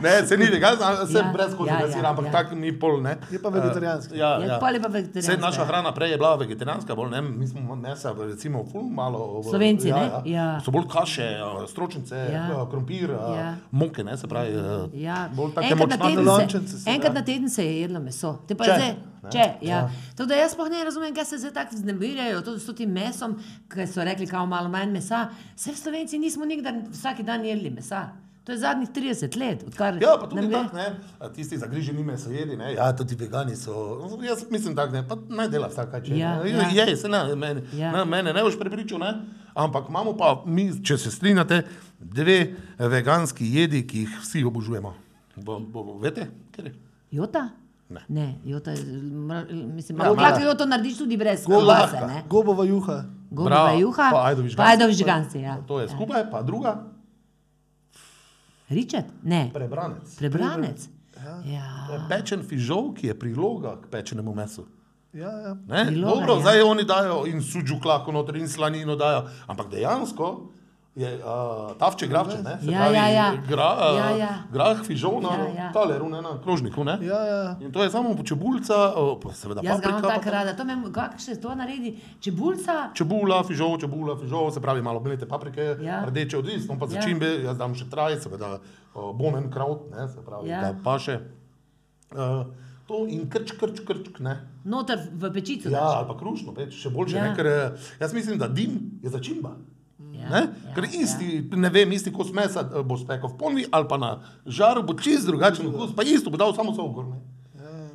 Ne, se ni vegan, se Ja, brez kozi ja, ja, ja, sira, ampak ja. tak ni pol, ne. Je pa vegetarijanski. Uh, ja, Je ja. pol je pa Vse vegetarijanska, naša ja. hrana prej je bila vegetarijanska, bolj ne, mi smo mesa, recimo, ful malo. Slovenci, ja, ne? Ja. Ja. So bolj kaše, stročnice, Ja. ja. krompir, Ja. moke, ne, se pravi. uh, Ja. Bolj take teden Lončence enkrat na teden se je jedlo meso. Te pa Če, zdaj, če, ja. Tako da jaz sploh ne razumem, kaj se zdaj tako vznemirjajo, to s tem mesom, ker so rekli, kao malo manj mesa. Vse Slovenci nismo nikdar vsak dan jedli mesa. To je zadnjih 30 let, odkar Ja, pa tudi tako, ne, a tisti zagriženi mesojedi, ne, ja, tudi vegani so, jaz mislim tako, ne, pa naj dela vsak kaj če. Ja, ja. Je, se ne, mene, Ja. ja. ne, mene ne boš prepričal, ne, ampak imamo pa mi, če se strinjate, dve veganski jedi, ki jih vsi obožujemo. Bo, bo, veste, ker je? Jota? Ne. Ne, jota, je- mislim, Ja, ja, lahko joto narediš tudi brez? Gobova juha. Bravo, juha, pa ajdovi pa žganci. ajdovi žganci, ja. To je skupaj, pa druga, Ričet? Ne, prebranec. prebranec. To je Ja. Pečen fižol, ki je priloga k pečenemu mesu. Ja, ja. Ne? Priloga, Dobro, ja. zdaj oni dajo in suđuk lahko noter in slanino dajo, ampak dejansko je uh, tavče gravče, ne? Se Ja, pravi, ja, ja. Gra, uh, Ja, ja. grah, fižol na Ja, ja. tale rune na krožniku, ne? Ja, ja. In to je samo čebulca, uh, pa seveda Jaz ga imam paprika, tako rada. To me, kako še to naredi? Čebulca, čebula, fižol, čebula, fižol, se pravi malo belete paprike, Ja. rdeče odvisno, pa Ja. začimbe, jaz dam še traj, seveda uh, bonen kraut, ne? Se pravi, Ja. ja. da paše. Uh, to in krč, krč, krč, ne? noter v pečico. Ja, ali pa krušno, peč, še boljše, Ja. ja. ne, ker eh, jaz mislim, da dim je začimba. Ja, Ne? ja, Ker isti, ja. ne vem, isti kos mesa eh, bo spekel v ponvi ali pa na žaru, bo čist drugačen okus, pa isto bo dal samo sokor. ne.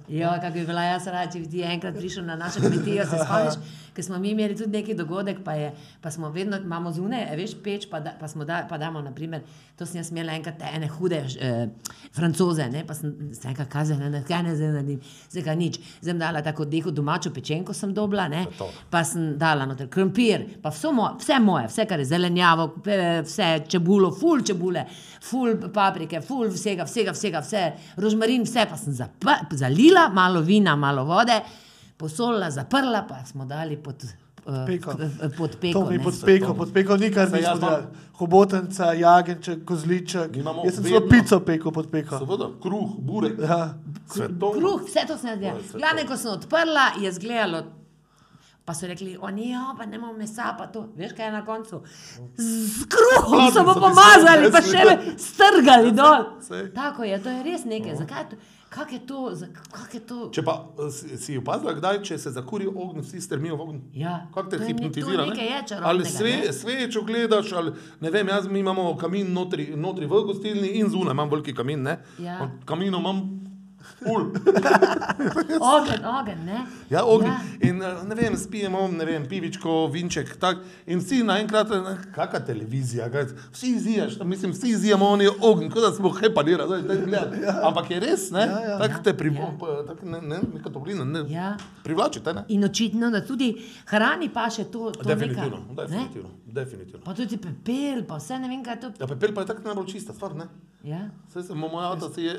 Ja, kako bi bila jaz rada, če bi ti enkrat prišel na našo kmetijo, se spomniš, ker smo mi imeli tudi neki dogodek, pa, je, pa smo vedno, imamo zunaj, veš, peč, pa, da, pa smo da, pa damo, naprimer, to sem jaz imela enkrat ene hude eh, francoze, ne, pa sem se enkrat kazala, ne, kaj ne zdaj naredim, zdaj ga nič. Zdaj sem dala tako deho domačo pečenko sem dobila, ne, pa sem dala noter krompir, pa vso mo, vse moje, vse kar je zelenjavo, vse čebulo, ful čebule, ful paprike, ful vsega, vsega, vsega, vse, rožmarin, vse pa sem zapa, zalila, malo vina, malo vode, posolila, zaprla, pa smo dali pod, eh, Peko. k- pod To peko. mi ne. pod peko, pod peko nikar nismo delali. Hobotenca, jagenček, kozliček. Imamo Jaz sem celo pico pekel pod peko. Seveda, kruh, burek, Ja. svetovno. Kruh, vse to sem To naredila. svetovno. Glavno, ko sem odprla, je zgledalo. Pa so rekli, oni, ja, pa ne imamo mesa, pa to. Veš, kaj je na koncu? Z kruhom so mu pomazali, pa še le strgali dol. Sej. Tako je, to je res nekaj. Zakaj to? Kak je to? Kak je to? Če pa eh, si, opazila, kdaj, če se zakuri ogenj, vsi strmijo v ogenj? Ja, Kako te ne- hipnotizira? je Ali sve, ne? svečo gledaš, ali ne vem, jaz imamo kamin notri, notri v gostilni in zunaj imam veliki kamin, ne? Ja. Od kaminov imam ul. Ogen, ogen, ne? Ja, ogenj. Ja. Ja. In eh, ne vem, spijemo, ne vem, pivičko, vinček, tak. In vsi naenkrat, eh, kakšna televizija, kaj, vsi izijaš, mislim, vsi izijamo oni ogenj, kot da smo hepanira, zdaj te gledam. Ampak je res, ne? Ja, ja. Tako te privo, Ja. tak, ne, ne, neka toplina, ne. Ja. Privlačite, ne? In očitno, da tudi hrani pa še to, to Definitivno, neka, ne? Definitivno. Pa tudi pepel, pa vse ne vem, kaj je to. Ja, pepel pa je tako najbolj čista stvar, ne? Ja. Saj sem, moj si je,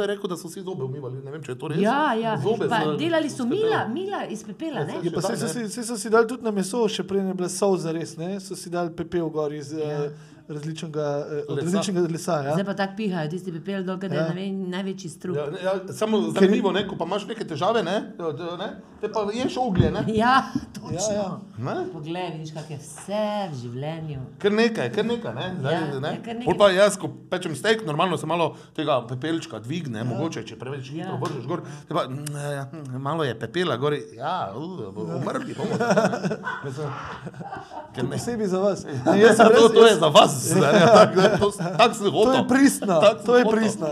je rekel, da so vsi zobe umivali, ne vem, če je to res. Ja, ja. Zobe Pa z- delali so mila, mila iz pepela, ne? Pa Še saj so, so si dali tudi na meso, še prej je bila sol za res, ne? so si dali pepel gor iz, ja. Različnega, eh, od Lesa. različnega lesa. Ja? Zdaj pa tako pihajo, tisti pepel, dokaj da je Ja. ja. največji strup. Ja, ja, samo zanimivo, ne, ko pa imaš neke težave, ne, ne, te pa ješ oglje, ne. Ja, Ja, točno. ja. ne? Poglej, vidiš, kak je vse v življenju. Kar nekaj, kar nekaj, ne. Zdaj, Ja, ne? ja, kar nekaj. Pa jaz, ko pečem steak, normalno se malo tega pepelčka dvigne, ja. mogoče, če preveč hitro Ja. vržeš gor, te pa, mm, ja, mm, malo je pepela gori, ja, uh, umrli bomo. Mislim, ker ne- Posebej za vas. Ne, jaz sem to, to je za vas, zdaj, ja, tako ne, to, hotel. je pristno, to je hotel. pristno.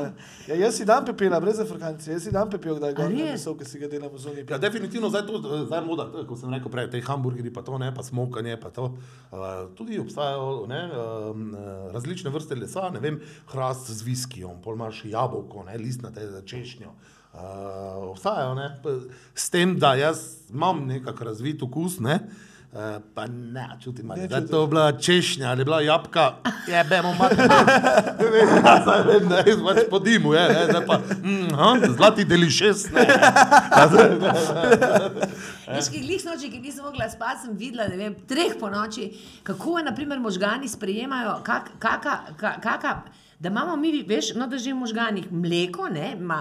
Ja, jaz si dam pepela, brez afrikanci, jaz si dam pepel, kdaj A gor meso, ki si ga delam v zoni. Ja, definitivno zdaj to, eh, zdaj moda, eh, kot sem rekel prej, te hamburgerji, pa to ne, pa smokanje, pa to. Uh, tudi obstajajo ne, um, različne vrste lesa, ne vem, hrast z viskijem, pol imaš jabolko, ne, listnate za češnjo. Uh, obstajajo, ne, s tem, da jaz imam nekako razvit okus, ne. Uh, pa ne, čutim, da je čutim. to bila češnja ali bila jabka, je bemo. Ja, zdaj vem, da je pač po dimu, je, ne, zdaj pa, mm, aha, zlati delišes, ne. Veš, ki glih noči, ki nisem mogla spati, sem videla, ne vem, treh po noči, kako je, naprimer, možgani sprejemajo, kak, kaka, ka- kaka, da imamo mi, veš, no, da že v možganih mleko, ne, ma,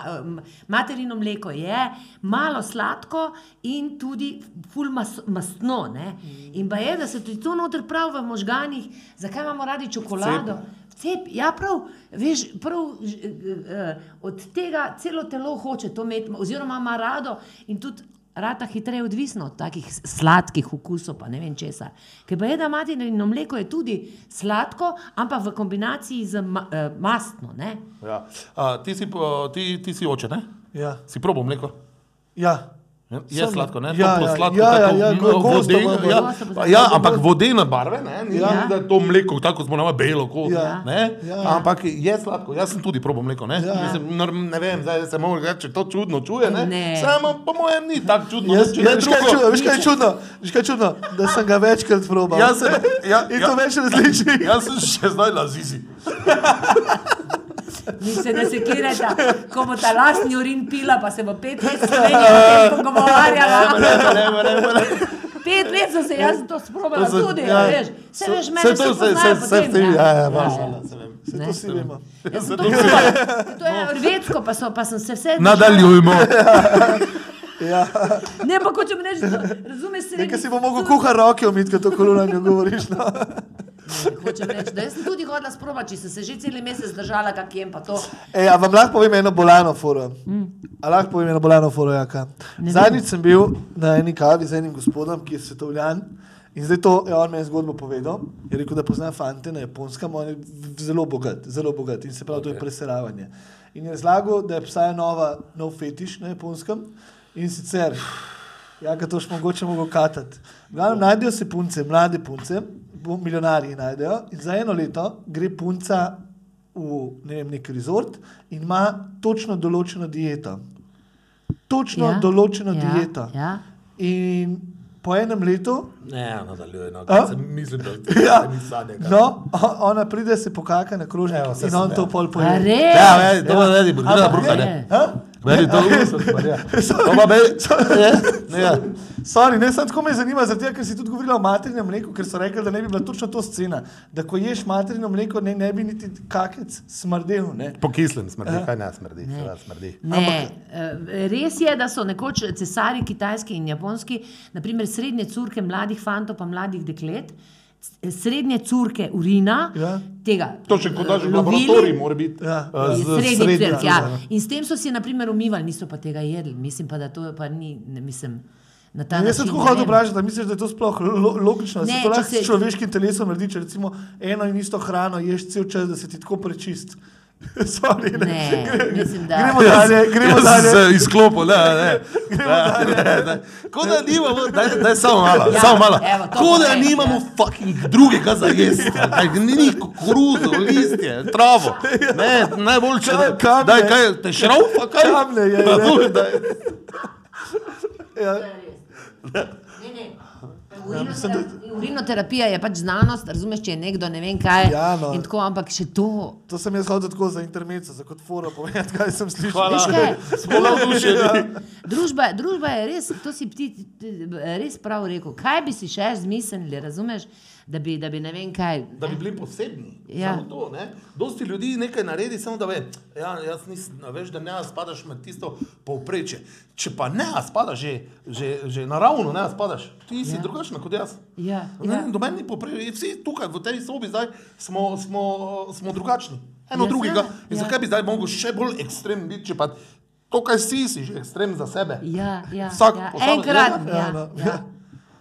materino mleko je, malo sladko in tudi ful mas, mastno, ne. In pa je, da se tudi to noter prav v možganih, zakaj imamo radi čokolado? Cep, ja, prav, veš, prav eh, eh, od tega celo telo hoče to imeti, oziroma ima rado in tudi rata hitreje odvisno od takih sladkih okusov, pa ne vem česa. Ker pa je, da materino mleko je tudi sladko, ampak v kombinaciji z ma, eh, mastno, ne? Ja. A, ti, si, po- ti, ti si oče, ne? Ja, Si probo mleko? ja. Ja, Je Sem- sladko, ne? ja, ja, sladko, ja, ja, tako, ja, mm, ja, bo pa tako. ja, ampak vodene barve, ne? Ni, Ja. ja. da je to mleko, tako smo nama belo, ko, Ja. ne? Ja, ja. Ampak je sladko, jaz sem tudi probo mleko, ne? Ja. Mislim, norm- ne vem, zdaj se moram reči, če to čudno čuje, ne? Ne. Samo po mojem ni tako čudno, Jaz, ja, ne veš, kaj je čudno, drugo. veš, kaj je čudno, veš, kaj je čudno, da sem ga večkrat probal. Jaz sem, ja, In to ja, več različnih. jaz sem še zdaj na zizi. Mi se ne sekirate, ko bo ta lastni urin pila, pa se bo pet let Slovenija o tem pogovarjala. Ne, ne, ne, ne, ne. Pet let sem se jaz to sprobala To se- tudi, ja. veš. Se Se- veš, se mene to se se- poznajo se- po se tem, ja. ja, ja, Ja, važno, ja. se vem. Se Ne. to si vemo. Jaz sem to je rvetsko, pa, so, pa sem se vse. Nadaljujmo. Ja. Ne, pa hočem reči, da razumeš se. Nekaj si bo mogel kuhati roke umiti, ko to kolonjo govoriš. No. Hočem reči, da jaz sem tudi hodila sprobati, če sem se že cel mesec držala, kak jem pa to. Ej, a vam lahko povem eno bolano foro? A lahko povem eno bolano foro, jaka? Zadnjič sem bil na eni kavi z enim gospodom, ki je svetovljan. In zdaj to je on meni zgodbo povedal. Je rekel, da pozna fante na japonskem, on je zelo bogat, zelo bogat in se pravi, to je preseravanje. In je razlagal, da obstaja nova, nov fetiš na japonskem in sicer, ja, ga to še mogoče mogo katati. Glavno najdejo se punce, mlade punce, milijonarji najdejo in za eno leto gre punca v ne vem, nek rezort in ima točno določeno dieto. Točno ja, določeno ja, dieto. Ja. In po enem letu, Ne, nadaljuj, no, A? kaj se mislim, da Ja. se mi sanje. kaj. no, ona pride, se pokaka na krožnik in on to pol A poje. res? Ja, vedi, to vedi, gre na Ampak bruha, ne. ne. Ha? Vedi, to je To pa meni, ne, ja. Sorry, ne, samo tako me zanima, tega, ker si tudi govorila o materinem mleku, ker so rekli, da ne bi bila točno to scena. Da ko ješ materino mleko, ne, ne bi niti kakec smrdel. Ne? Po kislem smrdi, kaj ne smrdi, seveda smrdi. Ne, eh, res je, da so nekoč cesari, kitajski in japonski, naprimer srednje curke mladih fantov pa mladih deklet, srednje curke urina, Ja. tega. To še kot daš v eh, lovili, laboratorij, mora biti. Ja. z Srednji srednje- crk, ja. ja. In s tem so si, na primer, umivali, niso pa tega jedli. Mislim pa, da to pa ni, ne, mislim, na ta Ne, jaz sem tako vem. vprašati, da misliš, da je to sploh lo, logično, da se to lahko se- s človeškim telesom naredi, če recimo eno in isto hrano ješ cel čas, da se ti tako prečist. Sorry, ne. Ne, Gre- mislim, da- Gremo dalje, gremo Jaz dalje. izklopil, ne, ne. Ja, ne, ne. Ko da nimamo, daj, daj samo malo, Ja, samo malo. evo, to Ko da povej, nimamo ja. fucking drugega za jesti. Ni koruzo, listje, travo. Ne, najboljše, da, Kamne. daj kaj, te šraufa, kaj? Kamne je, Da, ne. tu, daj. Ja, Ne, ne. Mislim, da- Urinotera- Urinoterapija je pač znanost, razumeš, če je nekdo ne vem kaj. Ja, no. in tako, ampak še to. To sem jaz hodil tako za intermezzo, za kot foro povedati, kaj sem slišal. Hvala. Kaj? Smo navdušeni. Družba, družba je res, to si ti, ti res prav rekel. Kaj bi si še zmislili, razumeš, da bi, da bi ne vem kaj. Da bi bili posebni. Ja. Samo to, ne? Dosti ljudi nekaj naredi, samo da ve, ja, jaz nisem, veš, da ne spadaš med tisto povprečje. Če pa ne spadaš že, že, že naravno, ne spadaš, ti si Ja. ja. drugačen kot jaz. Ja, Ne, ja. ja. Domen ni povprečje, vsi tukaj v tej sobi zdaj smo, smo, smo drugačni. Eno Ja, drugega. In ja. zakaj bi zdaj mogel še bolj ekstrem biti, če pa to, kaj si, si že ekstrem za sebe. Ja, ja, Vsak ja. Enkrat. Ja, Ja, no, ja.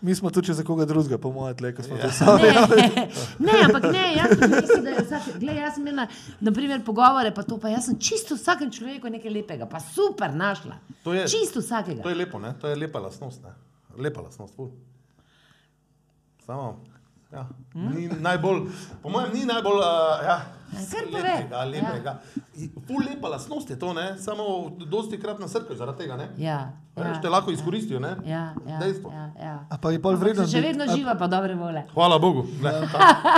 Mi smo tu za koga drugega, po mojem, tle, ko smo Ja. sami. Ne, ne, ampak ne, jaz tudi mislim, da je vsak, gled, jaz sem imela, naprimer, pogovore, pa to, pa jaz sem čisto vsakem človeku nekaj lepega, pa super našla. To je- čisto vsakega. To je lepo, ne? to je lepa lastnost. Ne? Lepa lastnost. Ful. Samo. Ja. Hm? Ni najbolj, po mojem, ni najbolj uh, ja, kar pove. lepega, lepega. Ja. Ful lepa lastnost je to, ne? samo dosti krat na srce zaradi tega. Ne? Ja, Ja. ja, Te lahko izkoristijo. Ne? ja, ja, Dejstvo. ja, ja. A pa je pol vredno. Še vedno živa, pa dobre vole. Hvala Bogu. Ne,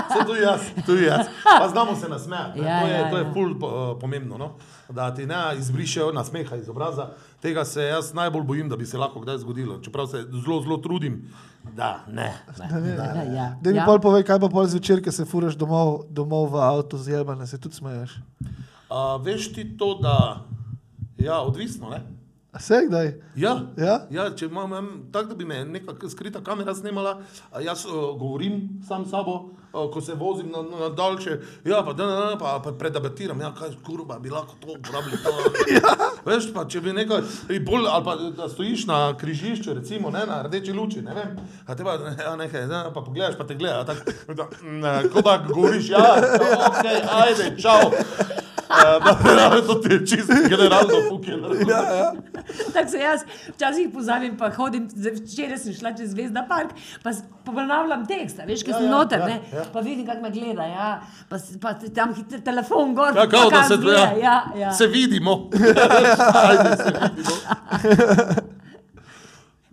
Vse tu jaz, tu jaz. Pa znamo se nasmejati. ne. Ja, to je, ja, to je ja. ful uh, pomembno. No? Da ti ne izbrišejo nasmeha iz obraza. Tega se jaz najbolj bojim, da bi se lahko kdaj zgodilo. Čeprav se zelo, zelo trudim, da ne. ne. Ja, ja. Da mi ja. pol povej, kaj pa pol zvečer, ko se furaš domov, domov v avto z jebane, se tudi smeješ. A, veš ti to, da je ja, odvisno? Ne? A se kdaj? Ja. Ja? Ja, če imam imam tako, da bi me neka skrita kamera snimala, jaz uh, govorim sam s sabo, uh, ko se vozim na, na daljše, ja, pa, da, da, da, pa, pa predabatiram, ja, kaj kurba, bi lahko to uporabili. To. ja. Veš, pa če bi nekaj, i bolj, ali pa da stojiš na križišču, recimo, ne, na rdeči luči, ne vem, a te pa, ja, nekaj, ne, pa pogledaš, pa te gleda, tako, da, ne, kot da govoriš, ja, ok, ajde, čau. Uh, da, to ti je čisto generalno fuken. Ja, ja. Tako se jaz včasih pozabim, pa hodim, včeraj sem šla čez Zvezda park, pa, ponavljam tekst, a veš, ker Ja, sem ja, noter, ja, ne, ja. pa vidim, kako me gleda, ja, pa, pa tam hit telefon gor, Ja, kao, pa da se, gleda, ja, ja, ja. se vidimo. Ajde, se vidimo.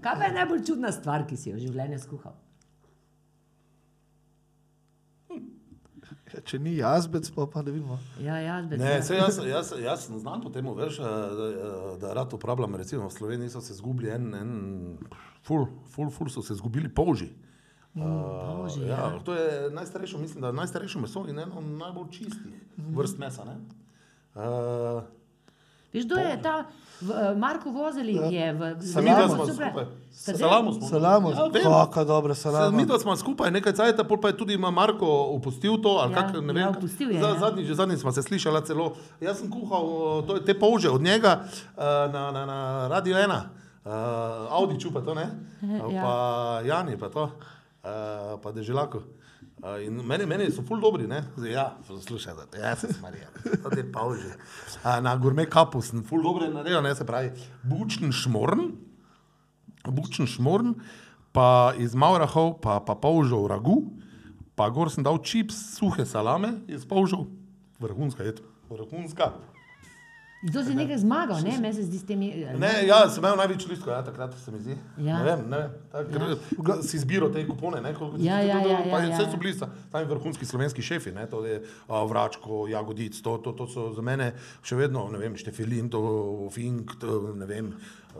Kaj pa je najbolj čudna stvar, ki si jo v življenju skuhal? Če ni jazbec, pa pa da vidimo. Ja, ja, bez Ne, saj jaz, jaz, jaz sem znan po tem, veš, eh, da, da rad uporabljam. Recimo v Sloveniji so se izgubili en, en ful, ful, ful so se izgubili polži. Uh, polži, ja, ja. to je najstarejše, mislim, da najstarejše meso in eno najbolj čistih vrst mesa. Ne? Uh, Veš, kdo je ta v, eh, Marko Vozeli, je v smo skupaj. Srce- Salamo smo. Ja, vem. kako dobro, Se- salamo. Mi dva smo skupaj nekaj cajt, pol pa je tudi Marko opustil to, ali Ja, kak, ne ja, vem. opustil je, Za, ja. zadnjič, zadnjič smo se slišali celo. Jaz sem kuhal o, to, te polže od njega uh, na, na, na Radio 1, uh, Audiču pa to ne, Ja. pa Jani pa to, uh, pa Deželako. Uh, in meni, meni so ful dobri, ne? Zdaj, ja, slušaj, zdaj, ja, se smarja, to te pauže. Uh, na gourmet kapu sem ful dobre naredil, ne, se pravi, bučni šmorn, bučen šmorn, pa iz Maurahov, pa, pa polžov ragu, pa gor sem dal čips, suhe salame iz polžov, vrhunska je to, vrhunska. To si nekaj zmagal, ne, meni se zdi s temi. Ne, ja, sem imel največ listov, ja, takrat se mi zdi. Ja. Ne vem, ne vem. Tak, ja. Si izbiral te kupone, ne, koliko Ja, ja, ja, ja, vse ja. so bili tam vrhunski slovenski šefi, ne, to je a, Vračko, Jagodic, to, to, to so za mene še vedno, ne vem, Štefelin, to Fink, to, ne vem,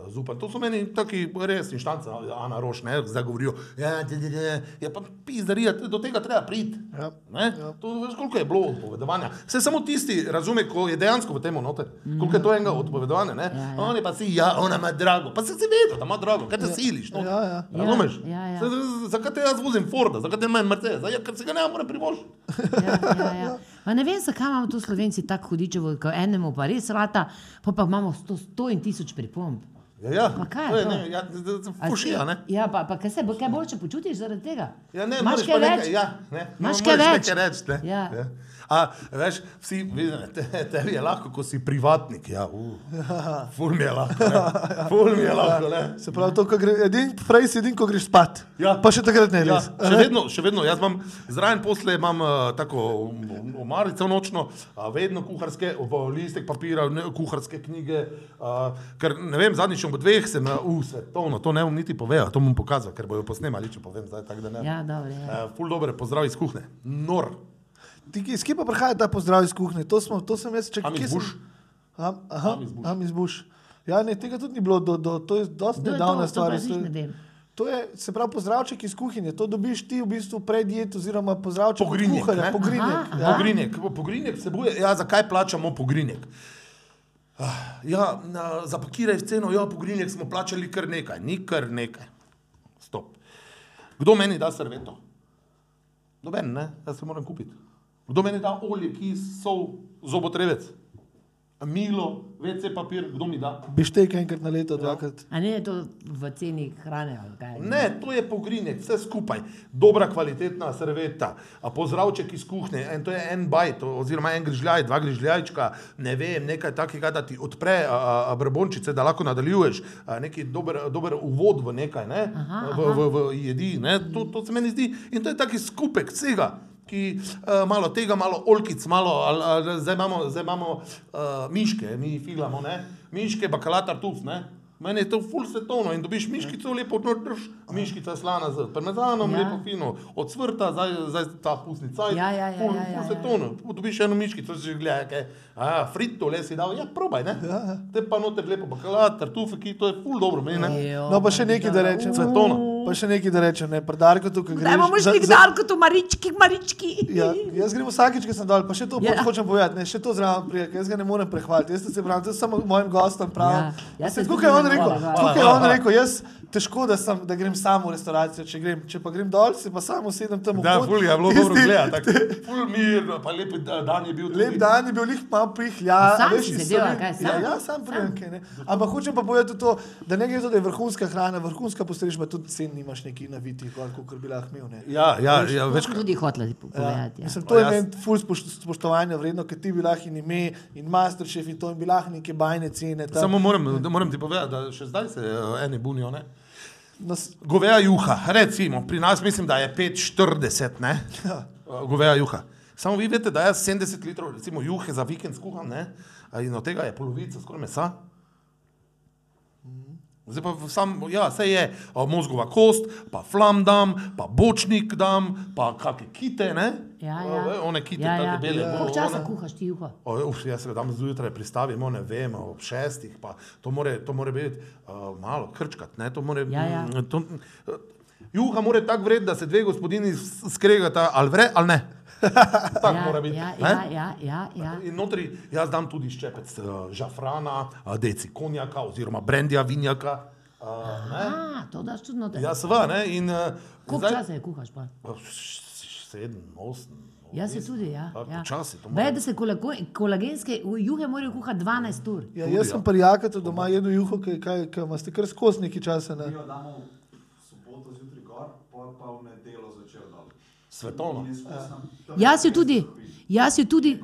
Zupan, to so meni taki res inštanca, Ana Roš, ne, zdaj govorijo, ja, de, de, de, ja pa pizdarija, do tega treba priti. Ja. Ne? To veš, koliko je bilo odpovedovanja. Vse samo tisti razume, ko je dejansko v tem noter. Koliko je to enega odpovedovanja. Ne? Ja, ja. On je pa si, ja, ona ima drago. Pa se si vedel, da ima drago, kaj te siliš. No? Ja, ja. Razumeš? Ja, ja. Zakaj te jaz vozim Forda, zakaj te meni Mercedes? Ja, ker se ga ne morem privoščiti. Ja, ja, ja. Pa ne vem, zakaj imamo tu Slovenci tako hudičevo, ko enemu pa res rata, pa, pa imamo sto, sto in tisoč pripomb. Ja, ja. Pa kaj je to ne, ja, z- z- z- A si- fušija, ne? Ja, pa, pa kaj se bo kaj boljše počutiš zaradi tega? Ja, ne, moraš kaj pa več? nekaj, ja, ne, Imaš no, kaj več? reči, ne. Ja. Ja. A, veš, vsi, vidim, te, tebi je lahko, ko si privatnik. Ja, uh, ful mi je lahko, ne. Ful mi je lahko, ne. Se pravi, to, ko gre, edin, prej si edin, ko greš spat. Ja. Pa še takrat ne Ja, res. še, vedno, še vedno, jaz imam zraven posle, imam uh, tako omarico nočno, uh, vedno kuharske, listek papira, ne, kuharske knjige, uh, ker ne vem, zadnjič ob dveh sem, uh, svetovno, to ne bom niti povedal, to bom pokazal, ker bojo posnemali, če povem zdaj, tako da ne. Ja, dobro. Ja. Uh, ful dobre, pozdrav iz kuhne. Nor. Iz kje pa prihaja ta pozdrav iz kuhinje? To, smo, to sem jaz čakal. Am iz Buš. Aha, aha, Am iz Buš. am. Ja, ne, tega tudi ni bilo, do, do, to je dosti to? nedavna To stvar. to- ne vem. To je, se pravi, pozdravček iz kuhinje. To dobiš ti v bistvu pred jed, oziroma pozdravček Pogrinjek, kuharja. Pogrinjek. Aha, Ja. Pogrinjek, pogrinjek vsebuje, ja, zakaj plačamo pogrinjek? Ah, Ja, na, zapakiraj v ceno, ja, pogrinjek smo plačali kar nekaj, ni kar nekaj. Stop. Kdo meni da serveto? Noben, ne, jaz se moram kupiti. Kdo meni da olje, kis, sol, zobotrebec? Milo, WC papir, kdo mi da? Bištek enkrat na leto, dvakrat. A ne je to v ceni hrane? Ne, to je pogrinjek, vse skupaj. Dobra, kvalitetna serveta, a pozdravček iz kuhne, en, to je en bajt, oziroma en grižljaj, dva grižljajčka, ne vem, nekaj takega, da ti odpre a, a, brbončice, da lahko nadaljuješ, a, neki dober, dober uvod v nekaj, ne, Aha, v, v, v jedi. Ne, to, to se meni zdi in to je taki skupek vsega. Ki uh, malo tega, malo olkic, malo, ali, ali, zdaj imamo, zdaj imamo uh, miške, mi filamo, ne? miške, bakalatar tuf, ne? Meni je to ful svetovno in dobiš miškico, lepo drž, miškica slana z parmezanom, Ja. ja. lepo fino, od cvrta, zdaj, zdaj ta pustni cajt, Ja, ja, ja, ful, ja, ja, ful ja. svetovno. Dobiš eno miškico, že gledaj, kaj, a, frito, le si dal, ja, probaj, ne? Ja, ja. Te pa noter lepo bakalat, tartufeki, to je ful dobro, meni, ne? Ejo, No, pa še nekaj, da rečem. Svetovno. Pa še nekaj, da rečem, ne, predarko tukaj greš. Dajmo za- mušnik za- darko, tu marički, marički. Ja, jaz grem vsakeč, ko sem dol, pa še to Ja. hočem povedati, ne, še to zraven prije, ker jaz ga ne morem prehvaliti. Jaz se pravim, to samo mojim gostom pravim. Ja, jaz Tako tudi je on ne rekel, tako je on rekel, jaz težko, da, sem, da grem sam v restavracijo, če grem, če pa grem dol, se pa samo sedem tam v Da, kot. ful je bilo Tisti- dobro gledati, ful mirno, pa lep dan je bil. Lep tudi. dan je bil lih malo prihlja. Sam veš, si sedel, kaj, sam? Ja, ja, sam prijanke. Ne. Ampak hočem pa povedati to, da ne gre za to, da je vrhunska hrana, vrhunska postrežba, tudi cen nimaš neki naviti, kot bi lahko imel. Ne. Ja, ja, ja, To več sem tudi hotela ti Ja, povedati. Ja. mislim, to je Pa jaz- meni ful spoš- spoštovanja vredno, ker ti bi lahko in ime in masterchef in to in bi lahko neke bajne cene. tam. Samo moram, moram ti povedati, da še zdaj se uh, eni bunijo. Ne? No, s- Goveja juha, recimo, pri nas mislim, da je 5,40, ne? Ja. Goveja juha. Samo vi veste, da jaz 70 litrov recimo, juhe za vikend skuham, ne? A in od tega je polovica skoraj mesa. Zdaj pa sam, ja, vse je a, mozgova kost, pa flam dam, pa bočnik dam, pa kakšne kite, ne? Ja, A, ja. ve, One kite, ja, ja. bele. bo- Koliko časa kuhaš ti juho? O, uf, jaz se ga tam zjutraj pristavim, ne vem, ob šestih, pa to more, to more biti uh, malo krčkat. Ne, to more, Ja, ja. mm, To, uh, juha mora tako vred, da se dve gospodini skregata, ali vre ali ne. Tako ja, mora biti. Ja, ne? ja, ja, ja, ja. In notri jaz dam tudi ščepec uh, žafrana, uh, deci konjaka oziroma brendija vinjaka. Uh, ne? A, to daš tudi noter. Ja, seveda, ne. In, uh, Koliko časa je kuhaš pa? Sedem, osem. Jaz se tudi, ja. Ja. počasi to mora Ve, da se kolagenske juhe morajo kuhati 12 ur. ja, jaz ja. sem prijakati doma jedel juho, ki imate kar skozi neki čas. Ne. Mi jo damo v soboto zjutraj gor, pa v nedeljo. Svetovno. Jaz jo tudi, stopinj. jaz jo tudi.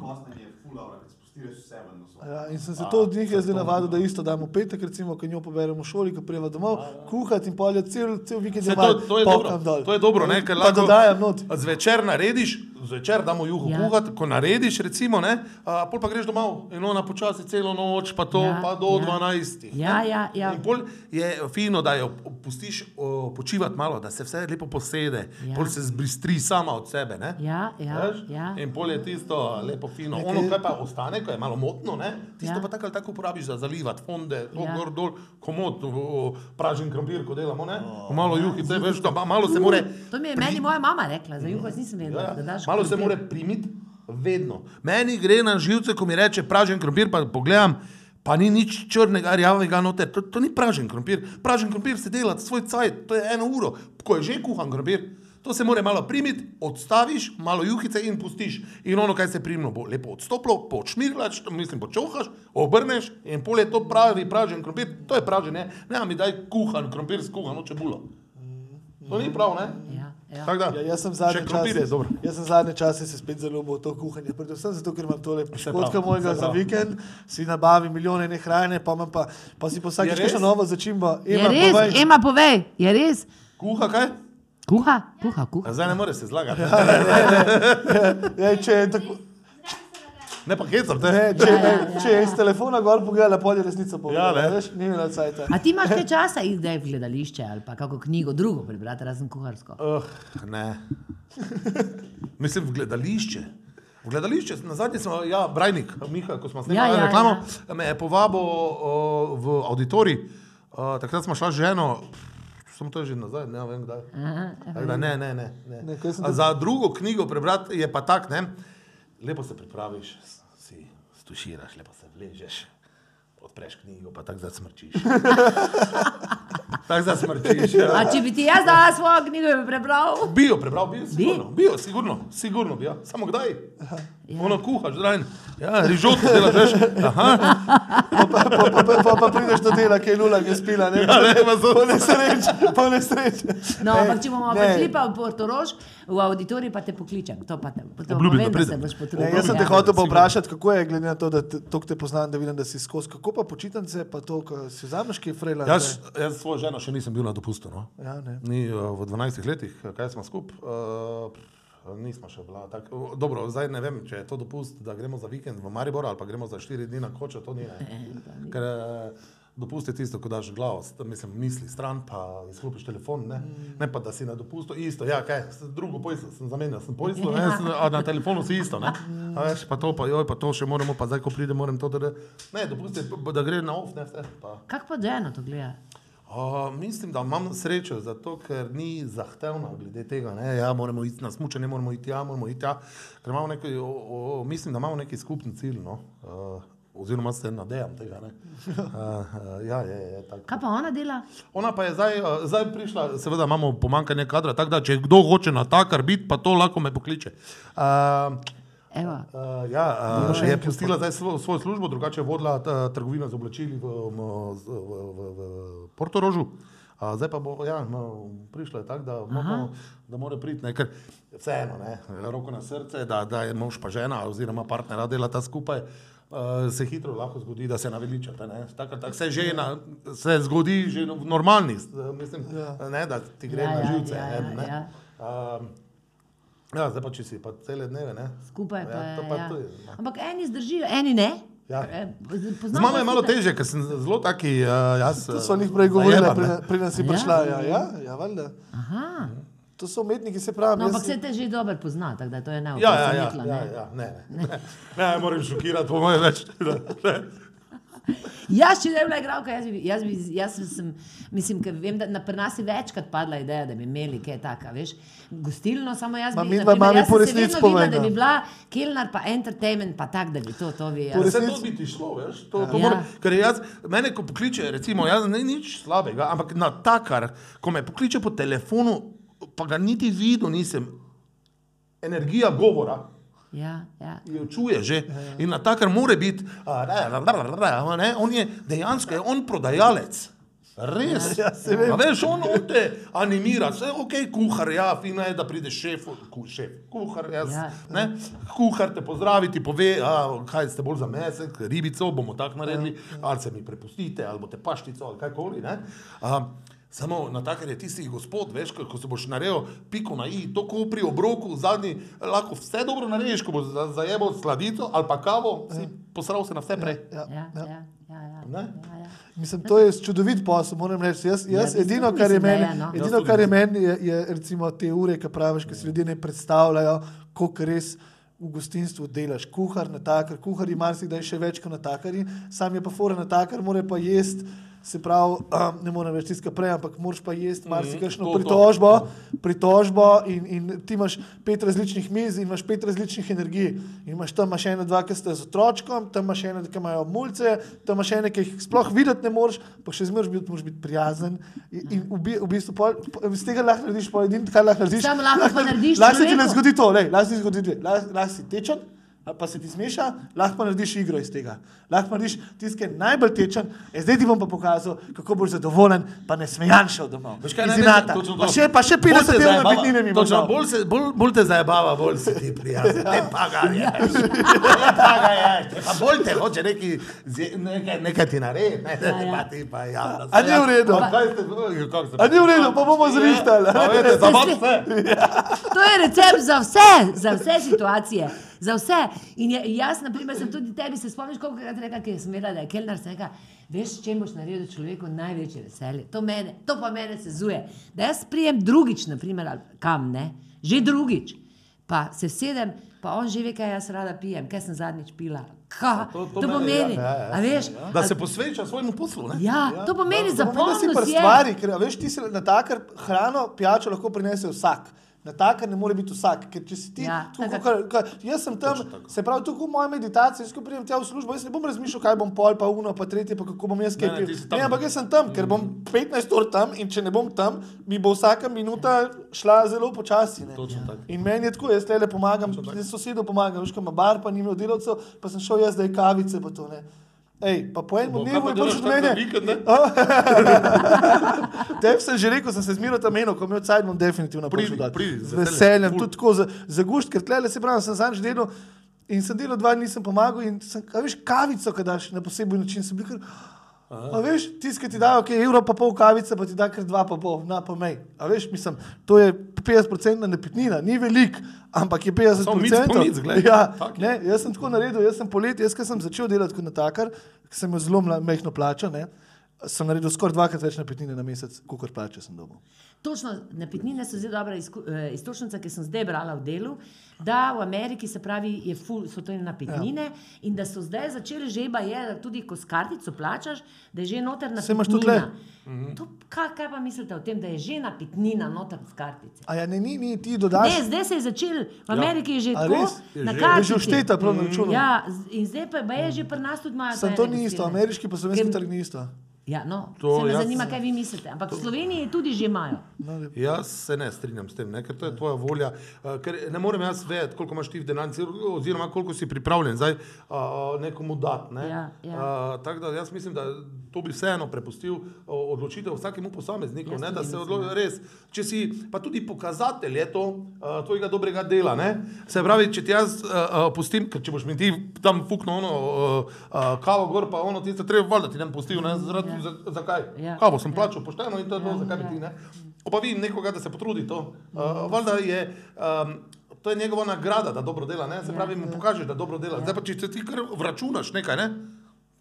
Ja, in sem se to od njih jaz zdaj navadil, da isto damo petek, recimo, ko njo poberemo v šoli, ko prijeva domov, kuhati in polje cel, cel vikend to, to, je dobro, dol. to je dobro, ne, ker Pa lahko dodajam not. Zvečer narediš, zvečer damo juho Ja. ja. kuhati, ko narediš, recimo, ne, a, pol pa greš domov in ona počasi celo noč, pa to, Ja, ja, pa do ja. ja. 12. Ja, ja, ja. In pol je fino, da jo pustiš o, počivati malo, da se vse lepo posede, Ja. ja. pol se zbistri sama od sebe, ne. ja, ja, Veš? ja. In pol je tisto lepo fino. Nekaj- Ono, kar pa ostane, ko je malo motno, ne? tisto Ja. ja. pa tako ali tako uporabiš za zalivati, fonde, to Ja. ja. gor dol, komod, o, o, pražen krompir, ko delamo, ne? Oh. Malo juhice, veš, da ma- malo se more. To mi je meni moja mama rekla, za juho nisem vedela, Ja, da daš malo se more primiti, vedno. Meni gre na živce, ko mi reče pražen krompir, pa pogledam. Pa ni nič črnega, rjavega noter, to, to ni pražen krompir. Pražen krompir se dela svoj cajt, to je eno uro, ko je že kuhan krompir. To se mora malo primiti, odstaviš, malo juhice in pustiš. In ono, kaj se primno bo lepo odstopilo, počmirlaš, mislim, počohaš, obrneš in pol je to pravi pražen krompir. To je pražen, ne, ne, mi daj kuhan krompir s kuhano čebulo. To ni prav, ne? Ja, Ja. Tako da, Ja, jaz sem zadnje še je čase, dobro. jaz sem zadnje čase se spet zelo v to kuhanje, predvsem zato, ker imam tole škotka prav, mojega za vikend, si nabavim milijone ne hrane, pa, pa, pa si Je res? nešto novo začimbo. Je Ema, res, povej. Ema, povej, je res. Kuha kaj? Kuha, kuha, kuha. A Zdaj ne moreš se zlagati. Ej, če je tako. Ne pa hecam te. Ne, če, ne, če je iz telefona gor pogledala, pol je resnica povedala. Ja, ne. veš, ni imela cajt. A ti imaš kaj časa zdaj v gledališče ali pa kako knjigo drugo prebrati, razen kuharsko? Uh, ne. Mislim, v gledališče. V gledališče, na zadnji smo, ja, Brajnik, Miha, ko smo snemali Ja, ja, reklamo, ja. me je povabil uh, v auditorij. Uh, takrat smo šla z ženo, samo to je že nazaj, ne vem kdaj. Tako Da, ne, ne, ne. ne. Ne, sem Za drugo knjigo prebrati je pa tak, ne. Lepo se pripraviš, si stuširaš, lepo se vležeš, odpreš knjigo, pa tako zasmrčiš. tako zasmrčiš. Ja. A če bi ti jaz dala svojo knjigo, bi prebral? Bi jo prebral, bi jo sigurno, bi jo sigurno, sigurno bi jo. Samo kdaj? Ono kuhaš, zraven. Ja, rižoto delaš, veš. Aha, Pa, pa, pa, pa, pa, pa prideš do dela, ki je nula, ki je spila. Ne, ja, ne, pa so. po nesreči, po nesreči. No, ampak če bomo prišli pa v Portorož, v auditorij pa te pokličem. To pa te, to Obljubim, povem, da da se boš potrudil. jaz sem te Ja. hotel pa vprašati, kako je, glede na to, da te, te poznam, da vidim, da si skozi. Kako pa počitnice, pa to, ko si vzameš, ki je frela. Jaz, jaz svojo ženo še nisem bil na dopustu. No. Ja, ne. Ni uh, v 12 letih, kaj smo skupaj. Uh, nismo še bila tako. Dobro, zdaj ne vem, če je to dopust, da gremo za vikend v Maribor ali pa gremo za 4 dni na kočo, to ni. Ne. Ker dopust je tisto, ko daš glavo, mislim, misli stran, pa izklopiš telefon, ne, ne pa da si na dopustu, isto, ja, kaj, drugo pojslo sem zamenjal, sem pojslo, ne, sem, a na telefonu si isto, ne. A veš, pa to, pa joj, pa to še moramo, pa zdaj, ko pride, moram to, da, ne, dopust je, da gre na off, ne, vse, pa. Kako pa ženo to gleda? Uh, mislim, da imam srečo, zato ker ni zahtevno glede tega. Ne? Ja, moramo iti na smuče, ne moramo iti tja, moramo iti tja. Ker imamo neki, o, o, mislim, da imamo neki skupni cilj. No? Uh, oziroma se nadejam tega. ne. Uh, ja, je, je, tako. Kaj pa ona dela? Ona pa je zdaj, zdaj prišla, seveda imamo pomankanje kadra, tako da če kdo hoče na takar biti, pa to lahko me pokliče. Uh, Evo. Uh, ja, uh, je pustila zdaj svojo, svojo službo, drugače je vodila ta, trgovino z oblačili v, v, v, v, v Portorožu. Uh, zdaj pa bo, ja, no, prišla je tako, da, moramo- da mora priti, ne, ker vseeno, ne, roko na srce, da, da je mož pa žena oziroma partnera delata skupaj. Uh, se hitro lahko zgodi, da se naveličate. ne. Tako, tako se, že na, se zgodi že v normalnih, mislim, ja. ne, da ti gre Ja, na ja, živce. ja, ja, ne. ja. Um, ja, zdaj pa če si pa cele dneve. Ne. Skupaj pa Ja, je. to pa Ja. je, no. Ampak eni zdržijo, eni ne. Ja. Eh, Z poznam mano je malo težje, ker sem zelo taki. Uh, jaz, To so njih prej govorili, zajeban, ne. preden si Ja? prišla. Ja, ja, ja valjda. Aha. To so umetniki, se pravi. No, ampak se te že dobro pozna, tako da to je ne Ja, ja, ja, presenetilo, ja, ne. ja, ne, ne. ne, ne moram šokirati, po mojem več. Jaz, če ne bi bila igralka, jaz, bi, jaz, bi, jaz sem, mislim, ker vem, da na pri nas je večkrat padla ideja, da bi imeli kaj taka, veš, gostilno, samo jaz Ma bi, primer, mami po resnici videla, povej, da no. bi bila kelnar pa entertainment, pa tak, da bi to, to bi Po. Vse resnici- to bi ti šlo, veš? To, to Ja. mora, ker jaz, mene, ko pokliče, recimo, jaz ne nič slabega, ampak na takar, ko me pokliče po telefonu, pa ga niti videl nisem, energija govora. Ja, ja. jo čuje že in na takar mora biti, on je dejansko je on prodajalec. Res. Ja, se vem. Veš, on, on te animira, vse ok, kuhar, ja, fino je, da pride šef, ku, šef kuhar, jaz, Ja. ne, kuhar te pozdravi, ti pove, a, kaj ste bolj za mesek, ribico bomo tako naredili, ali se mi prepustite, ali boste paštico, ali ne. A, Samo na takar je tisti gospod, veš, ko, ko se boš naredil piko na i, to ko pri obroku, zadnji, lahko vse dobro narediš, ko boš za- zajebal sladico ali pa kavo, si posral se na vse prej. Ja, Ja, ja. ja, ja, ja, ja, ja. Mislim, to je čudovit posel, moram reči. Jaz, Ja, jaz mislim, edino, kar je meni, je, no. Edino, kar je meni, je, je recimo te ure, ki praviš, ki si ljudje ne predstavljajo, koliko res v gostinstvu delaš. Kuhar, natakar, kuhari marsikdaj še več kot natakari, sam je pa fora natakar, mora pa jesti. Se pravi, um, ne morem več tiskati prej, ampak moraš pa jesti marsikajšno to, to. pritožbo, pritožbo in, in ti imaš pet različnih miz in imaš pet različnih energij. In imaš tam imaš ene, dva, ki ste z otročkom, tam imaš ene, ki imajo mulce, tam imaš ene, ki jih sploh videti ne moreš, pa še zmeraj biti, moraš biti prijazen. In, in v, v bistvu pol, po- iz tega lahko narediš, pa edino, kar lahko narediš. Samo lahko pa narediš Lahko se ti ne zgodi to, lej, lahko se ti zgodi dve. Lahko, lahko si tečen, ali pa se ti smeša, lahko pa narediš igro iz tega. Lahko narediš tisti, ki je najbolj tečen, e, zdaj ti bom pa pokazal, kako boš zadovoljen, pa ne smejan šel domov. Veš kaj, Iz ne, ne, inata. točno Pa to. še, pa še Bolj 50 te evrov na zajebava- petnine mi bo Točno, dal. bolj, se, bolj, bolj te zajebava, bolj si ti pa ga je. Te pa ga je. Pa bolj te hoče neki, nekaj, nekaj ti naredi. Ne, Ja, ja. pa ti pa ja. da A se- ni v redu? Pa kaj ste- kako ste- A ni v redu, pa bomo zrihtali. Pa veste, za vas vse. To je recept za vse, za vse situacije. Za vse. In je, jaz, na primer, sem tudi tebi se spomniš, koliko krat rekla, ker sem imela, da je kelnar se rekla, veš, če boš naredil človeku največje veselje. To, mene, to pa mene sezuje. Da jaz prijem drugič, na primer, kam ne, že drugič. Pa se sedem, pa on že ve, kaj jaz rada pijem, kaj sem zadnjič pila. Ka, To- to, to pomeni. ja, ja, ja. A veš, Da se posveča svojemu poslu. ne? ja, to pomeni da si zapomnil pri je. stvari, ker veš, ti si na takar hrano, pijačo lahko prinese vsak. Na takar ne more biti vsak, ker če si ti, Ja, tako, tako. kar, kar, jaz sem tam, se pravi, tukaj v moji meditaciji, jaz ko pridem tja v službo, jaz ne bom razmišljal, kaj bom pol, pa uno, pa tretje, pa kako bom jaz kaj pil. Ne, ampak jaz sem tam, ker bom 15 ur tam in če ne bom tam, mi bo vsaka minuta šla zelo počasi. tako. In meni je tako, jaz le pomagam, jaz sosedu pomagam, veš, ima bar, pa ni imel delavcev, pa sem šel jaz zdaj kavice, pa to ne. Ej, pa po enem dnevu je prišel tako mene. Tebi sem že rekel, sem se zmeraj tam menil, ko mi odsaj bom definitivno prišel. z veseljem, tudi tako za, za gušt, ker tle se pravi, sem zadnjič delal in sem delal dva nisem pomagal in sem, a veš, kavico, kaj daš na poseben način, sem bil kar. A veš, ki ti dajo, okay, evro pa pol kavice, pa ti da kar dva pa pol, na pa mej. A veš, mislim, to je 50% napitnina, ni velik, ampak je 50%. Samo mic po mic, glej. Ja, je. ne, jaz sem tako naredil, jaz sem poleti, jaz sem začel delati kot natakar, ker sem imel zelo majhno plačo, ne, sem naredil skoraj dvakrat več napitnine na mesec, kot plače sem dobil. Točno, napitnine so zelo dobra izku- eh, iztočnica, ki sem zdaj brala v delu, da v Ameriki se pravi, ful, so to napitnine ja. in da so zdaj začeli že je, da tudi ko s kartico plačaš, da je že noter napitnina. tudi Mhm. To, kaj, kaj pa mislite o tem, da je že napitnina noter z kartice? A ja, ne, ni, ni ti Ne, dodaš. zdaj se je začel, v Ameriki je že A tako, res? Na. Je kartici. že všteta prav na računu. Ja, in zdaj pa je že pri nas tudi malo. Sem to ni isto, ameriški pa slovenski trg ni isto. Ja, no, To to se me jaz- zanima, kaj vi mislite. Ampak v Sloveniji tudi že imajo. No, Jaz se ne strinjam s tem, ne, ker to je tvoja volja. Uh, ker ne morem jaz vedeti, koliko imaš ti v denarnici, oziroma koliko si pripravljen zdaj uh, nekomu dati. Ne. Ja, ja. Uh, tako da jaz mislim, da to bi vseeno prepustil odločitev vsakemu posamezniku. Jaz Ne, da se mislim, odlo- res, če si pa tudi pokazatelj je to uh, tvojega dobrega dela. Ne. Se pravi, če ti jaz uh, pustim, ker če boš mi ti tam fuknil ono uh, uh, kavo gor, pa ono tisto treba valjda ti ne pustil, ne, zaradi, Ja. Za, zakaj? Ja. Kavo sem plačal pošteno in to je to, Ja, zakaj bi ja. ti ne. Ko pa vidim nekoga, da se potrudi to, uh, valjda je. Um, To je njegova nagrada, da dobro dela. Ne? Se Ja, pravi, mu pokaže, da dobro dela. Zdaj pa, če se ti kar vračunaš nekaj, ne?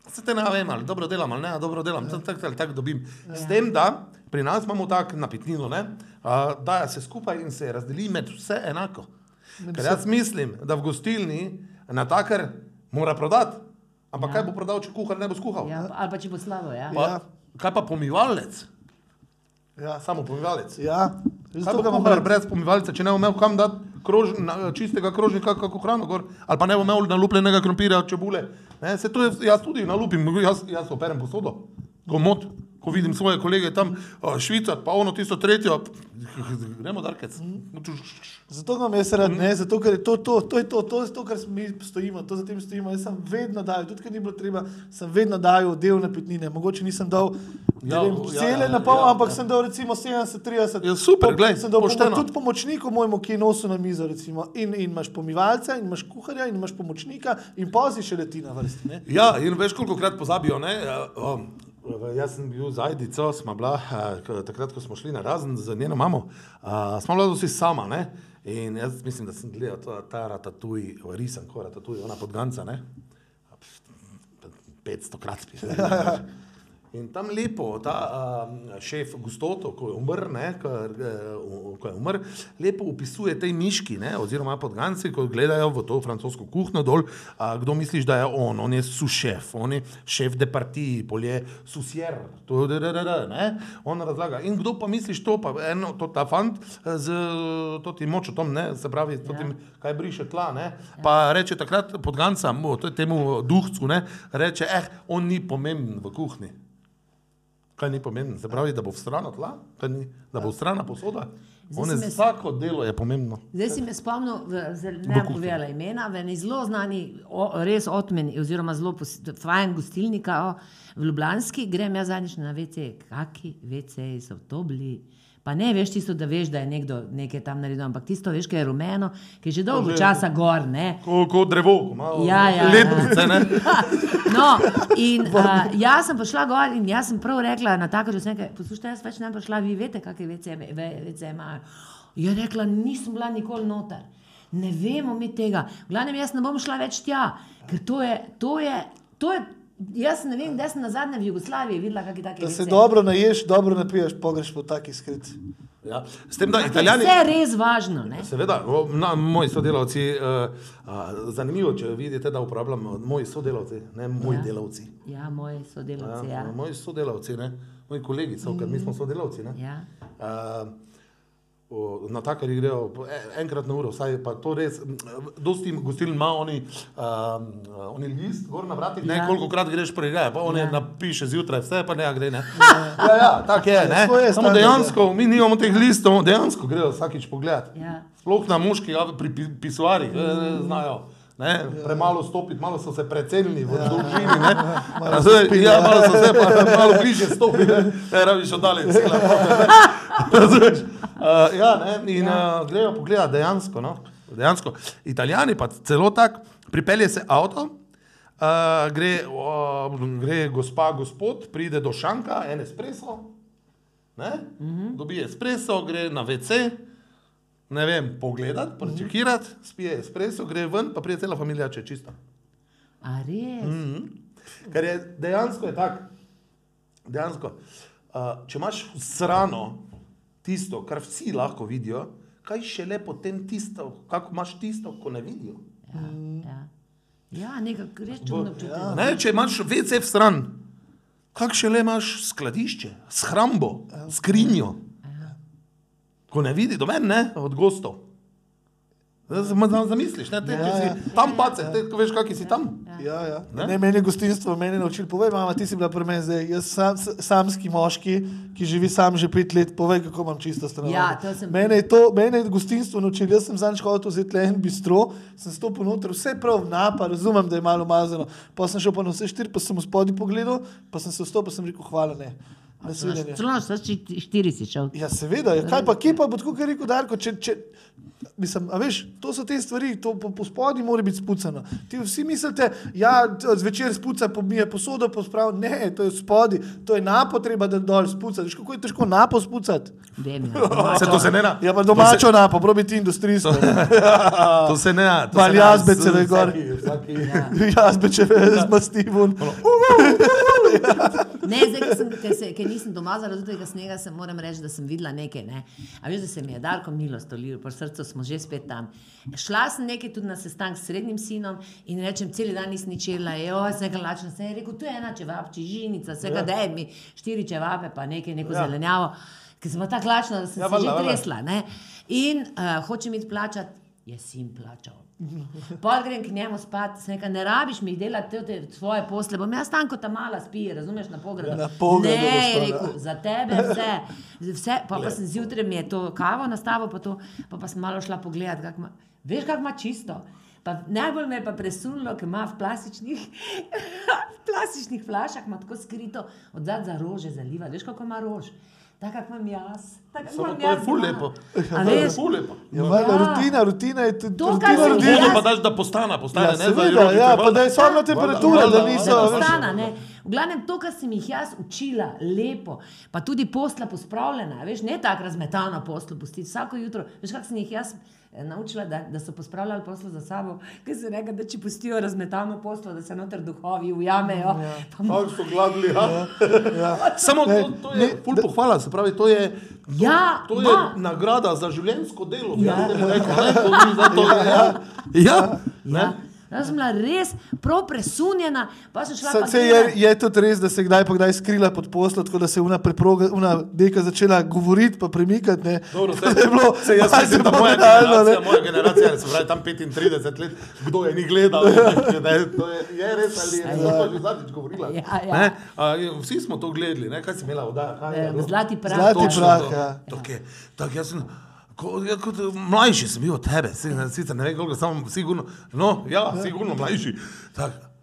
se te ne vem, ali dobro delam ali ne, ali dobro delam, tako tak, tak, tak dobim. S tem, da pri nas imamo tako napitnino, ne? uh, da se skupaj in se razdeli med vse enako. Ker jaz mislim, da v gostilni na takar mora prodati. Ampak Ja. kaj bo prodal, če kuhar ne bo skuhal? Ja, ali pa če bo slabo. Ja. Pa, Ja. Kaj pa pomivalec? Ja, Samo pomivalec. ja. Zato bo ga rad. brez pomivalca, če ne bo imel kam dati krož, na, čistega krožnika, kako hrano gor, ali pa ne bo imel nalupljenega krompirja, čebule. Ne, se to je, jaz tudi nalupim, jaz, jaz operem posodo, komod, ko vidim svoje kolege tam švicat, pa ono tisto tretjo, gremo darkec. Zato ga imam jaz rad, ne, zato ker je to, to, to je to, to je to, kar mi stojimo, to za tem stojimo. Jaz sem vedno dajal, tudi ker ni bilo treba, sem vedno dajal del napitnine. Mogoče nisem dal Ja, vem, ja, cele ja, na pol, ja, ampak ja. sem dal recimo 70-30. Ja, super, glej, sem dal pomo pošteno. tudi pomočniku mojemu, ki je nosil na mizo. Recimo. In, in imaš pomivalca, in imaš kuharja, in imaš pomočnika, in pozi še leti na vrsti. Ne? Ja, in veš, koliko krat pozabijo. Ne? Uh, um, jaz sem bil z Ajdico, smo bila, k- takrat, ko smo šli na razen z njeno mamo, uh, smo bila vsi sama. Ne? In jaz mislim, da sem gledal to, ta ratatuj, risan, ko ratatuj, ona podganca. Ne? 500 krat spet. In tam lepo, ta uh, šef Gustoto, ko je umrl, ne, ko, uh, ko je umrl, lepo opisuje te miški, ne, oziroma podganci, ko gledajo v to francosko kuhno dol, uh, kdo misliš, da je on, on je sušef, on je šef de partiji, polje susjer, to je ne, on razlaga. In kdo pa misliš to, pa eno, to ta fant z to ti močotom, ne, se pravi, to tim, kaj briše tla, ne, pa reče takrat podganca, mu, temu duhcu, ne, reče, eh, on ni pomemben v kuhni. Kaj ni pomembno? Se pravi, da bo v strano tla, ni? da bo v strana posoda. Me- vsako delo je pomembno. Zdaj si me spomnil, ne bom povedala imena, v eni zelo znani, o, res odmeni, oziroma zelo fajn gostilnika o, v Ljubljanski, grem jaz zadnjič na WC, kaki WC so to bili. Pa ne veš tisto, da veš, da je nekdo nekaj tam naredil, ampak tisto veš, ki je rumeno, ki je že dolgo že- časa gor, ne. Ko, ko drevo, ko ima Ja, ja, ledvice, ne? No, in uh, jaz sem prišla gor in jaz sem prav rekla na tako, da sem rekla, poslušajte, jaz več ne prišla, vi veste, kakšne WC me- ve- WC imajo. Je rekla, nisem bila nikoli noter. Ne vemo mi tega. V glavnem, jaz ne bom šla več tja, ker to je, to je, to je jaz ne vem, da sem na zadnje v Jugoslaviji videla, kakšne take Da se WC. dobro naješ, dobro napiješ, pogreš po takih skrit. Ja. S tem, da Ker italijani. Vse je res važno. Ne? Seveda, o, na, moji sodelavci, uh, uh, zanimivo, če vidite, da uporabljam moji sodelavci, ne moji Ja. delavci. Ja, moji sodelavci. Ja, Ja. Moji sodelavci, ne? moji kolegi so, ker mi smo sodelavci. Ne? Ja. Uh, o, na takarih grejo po e- enkrat na uro, vsaj pa to res. Dosti gostiln ima oni, um, oni list, gor na vratih, ne Ja. koliko krat greš prej, pa oni Ja. ja. napiše zjutraj, vse pa ne gre. Ne? ja, ja, tako je. Ne? To je Samo dejansko, mi nimamo teh listov, dejansko grejo vsakič pogled. Ja. Sploh na moških, ja, pri pi- pisuarjih, eh, znajo. Ne, premalo stopiti, malo so se precenili v dolžini. ne. Razumeš, Ja, malo so se pa malo bliže stopili, ne, ne rabiš oddaljen? Uh, ja, ne, in uh, grejo pogledat dejansko, no, dejansko. Italijani pa celo tako, pripelje se avto, uh, gre, uh, gre gospa, gospod, pride do šanka, en espresso, ne, mm -hmm. dobi espresso, gre na WC, ne vem, pogledat, prečekirati, spije espresso, gre ven, pa pride cela familija, če je čista. A res? Mm. Ker je dejansko je tako. Dejansko, uh, če imaš srano tisto, kar vsi lahko vidijo, kaj še le potem tisto, kako imaš tisto, ko ne vidijo. Ja, ja. ja nekako res čudno občutek. Ja. Ne, če imaš WC v stran, kak še le imaš skladišče, shrambo, skrinjo, ko ne vidi do mene, od gostov. Zamisliš, ne, te, Ja, ja, ja. si tam pace, te, ko veš, kaki si tam. Ja, ja. Ne? Ne, meni je gostinstvo, meni je naučil. Povej, mama, ti si bila pri meni zdaj. Jaz sam, samski moški, ki živi sam že pet let, povej, kako imam čisto stanovanje. Ja, sem- Mene je, to, mene je gostinstvo naučil. Jaz sem zadnjič hodil vzeti le en bistro, sem stopil noter, vse prav napa, razumem, da je malo mazano. Pa sem šel pa na vse štiri, pa sem v spodnji pogledal, pa sem se vstopil, pa sem rekel, hvala ne. Celo štiri si šel. Ja, seveda, ja, kaj pa, kje pa bo tako, rekel Darko, če, če, mislim, a veš, to so te stvari, to po, po spodnji mora biti spucano. Ti vsi mislite, ja, zvečer spuca, pomije posodo, pospravi, ne, to je spodnji, to je napo treba, da dol spucati. Veš, kako je težko napo spucati? Vem, ja. Se to se ne da. Ja, pa domačo napo, probi ti industrijsko. To se ne da. to Mal se ne da jazbece, z- da je gor. vsaki- vsaki- Jazbeče z mastivon. Ne, zdaj, ker, sem, ker, se, ker nisem doma zaradi tega snega, se moram reči, da sem videla nekaj. Ne. A veš, da se mi je Darko milo stolil, po srcu smo že spet tam. Šla sem nekaj tudi na sestanek s srednjim sinom in rečem, cel dan nisem ničela, sem ga lačna, sem ji rekel, tu je ena čevapči, žinica, vsega ja. daj mi štiri čevape, pa nekaj, neko ja. zelenjavo, ker sem tako lačna, da sem Ja, se valjda, že tresla. Ne. In uh, hočem iti plačati, je sin plačal. Pol grem k njemu spat, sem rekel, ne rabiš mi delati te, te svoje posle, bom jaz tam kot ta mala spi, razumeš, na pogradu. Na pogradu Ne, je rekel, za tebe vse. vse pa, pa sem zjutraj mi je to kavo nastavil, pa, to, pa, pa sem malo šla pogledat, kak ima, veš, kako ima čisto. Pa najbolj me je pa presunilo, ker ima v plastičnih, v plastičnih flašah, tako skrito, od zadaj za rože zaliva, veš, kako ima rož. Tako kot imam jaz. Tako Samo imam to je jaz ful lepo. A To je veš, ful lepo. Ja, Ja. rutina, rutina je tudi. To, kar rodina. Vedno jaz- pa daš, da postane, postane. Ja, ne, za seveda, rožice, ja, pa da je Valjda, temperatura, da niso- Da veš. postana, ne. V glavnem to, kar sem jih jaz učila, lepo, pa tudi posla pospravljena, veš, ne tako razmetana posla pustiti vsako jutro. Veš, kako sem jih jaz naučila, da, da so pospravljali poslo za sabo, ker se reka, da če pustijo razmetano poslo, da se noter duhovi ujamejo. Pa Kako so gladili, ja. Samo to, to je ful pohvala, se pravi, to je, to, Ja, to je ma. nagrada za življenjsko delo. Ja. Ja. Ne, to ni za to, ja. Ja, Ja. Ne. Jaz sem bila res prav presunjena, pa sem šla pa Se je, je tudi res, da se je kdaj pa kdaj skrila pod poslo, tako da se je una preproga, una deka začela govoriti pa premikati. Ne. Dobro, da je bilo se jaz mislim, da moja banalno, ne. generacija, moja generacija, se pravi tam 35 let, kdo je ni gledal, ne, da je, to je, je res ali je, pa že zadnjič govorila. Ja, ja. Ne, a, vsi smo to gledali, ne, kaj si imela oddaja? kaj je bilo? Zlati prah. Zlati to. ja. Tako je. Tako jaz sem, Ko, ja, kod, mlajši sam bio od tebe, svi, svi ne koliko sam sigurno, no, ja sigurno mlajši. Tako,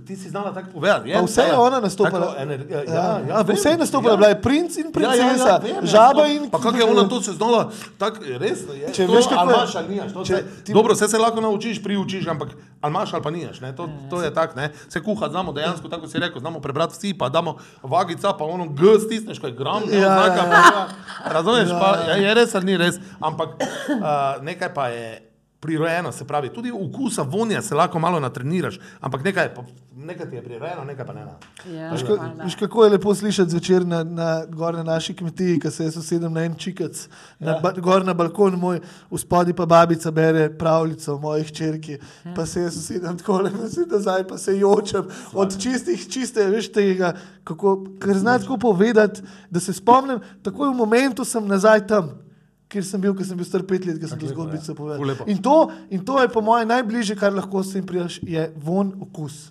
Ti si znala tako povedati. Pa vse je ona nastopala. Tako ener- Ja, ja, ja, vem. vse je nastopala, Ja. bila je princ in Ja, ja, ja, princesa, vem, ja, žaba to- in. Pa kako je ona to se znala, tako res je. Če to, veš, kako je- imaš ali nimaš. to če ti- Dobro, vse se lahko naučiš, priučiš, ampak ali imaš ali pa nimaš. ne, To, to je tako, ne. Se kuha znamo dejansko, tako si rekel, znamo prebrati vsi, pa damo vagica, pa ono G stisneš, ko je gram, ne, Ja, oznaka, ja. pa ja. Razumeš, pa ja, je res ali ni res, ampak uh, nekaj pa je. Prirojeno, se pravi, tudi okusa, vonja se lahko malo natreniraš, ampak nekaj, je pa- nekaj ti je prirojeno, nekaj pa ne. Ja, Veš, ka- kako je lepo slišati zvečer na, na, gor na naši kmetiji, ko se jaz usedem na en čikac, na, Ja. ba, gor na balkon moj, v spodnji pa babica bere pravljico o moji hčerki, Ja. pa se jaz usedem tako le nazaj, pa se jočem od čistih, čiste, veš tega, kako, ker znam tako povedati, da se spomnim, takoj v momentu sem nazaj tam. Ker sem bil, ker sem bil star pet let, ker sem to zgodbico ja. Povedal. In to, in to je po mojem najbližje, kar lahko s tem prijaš, je von okus.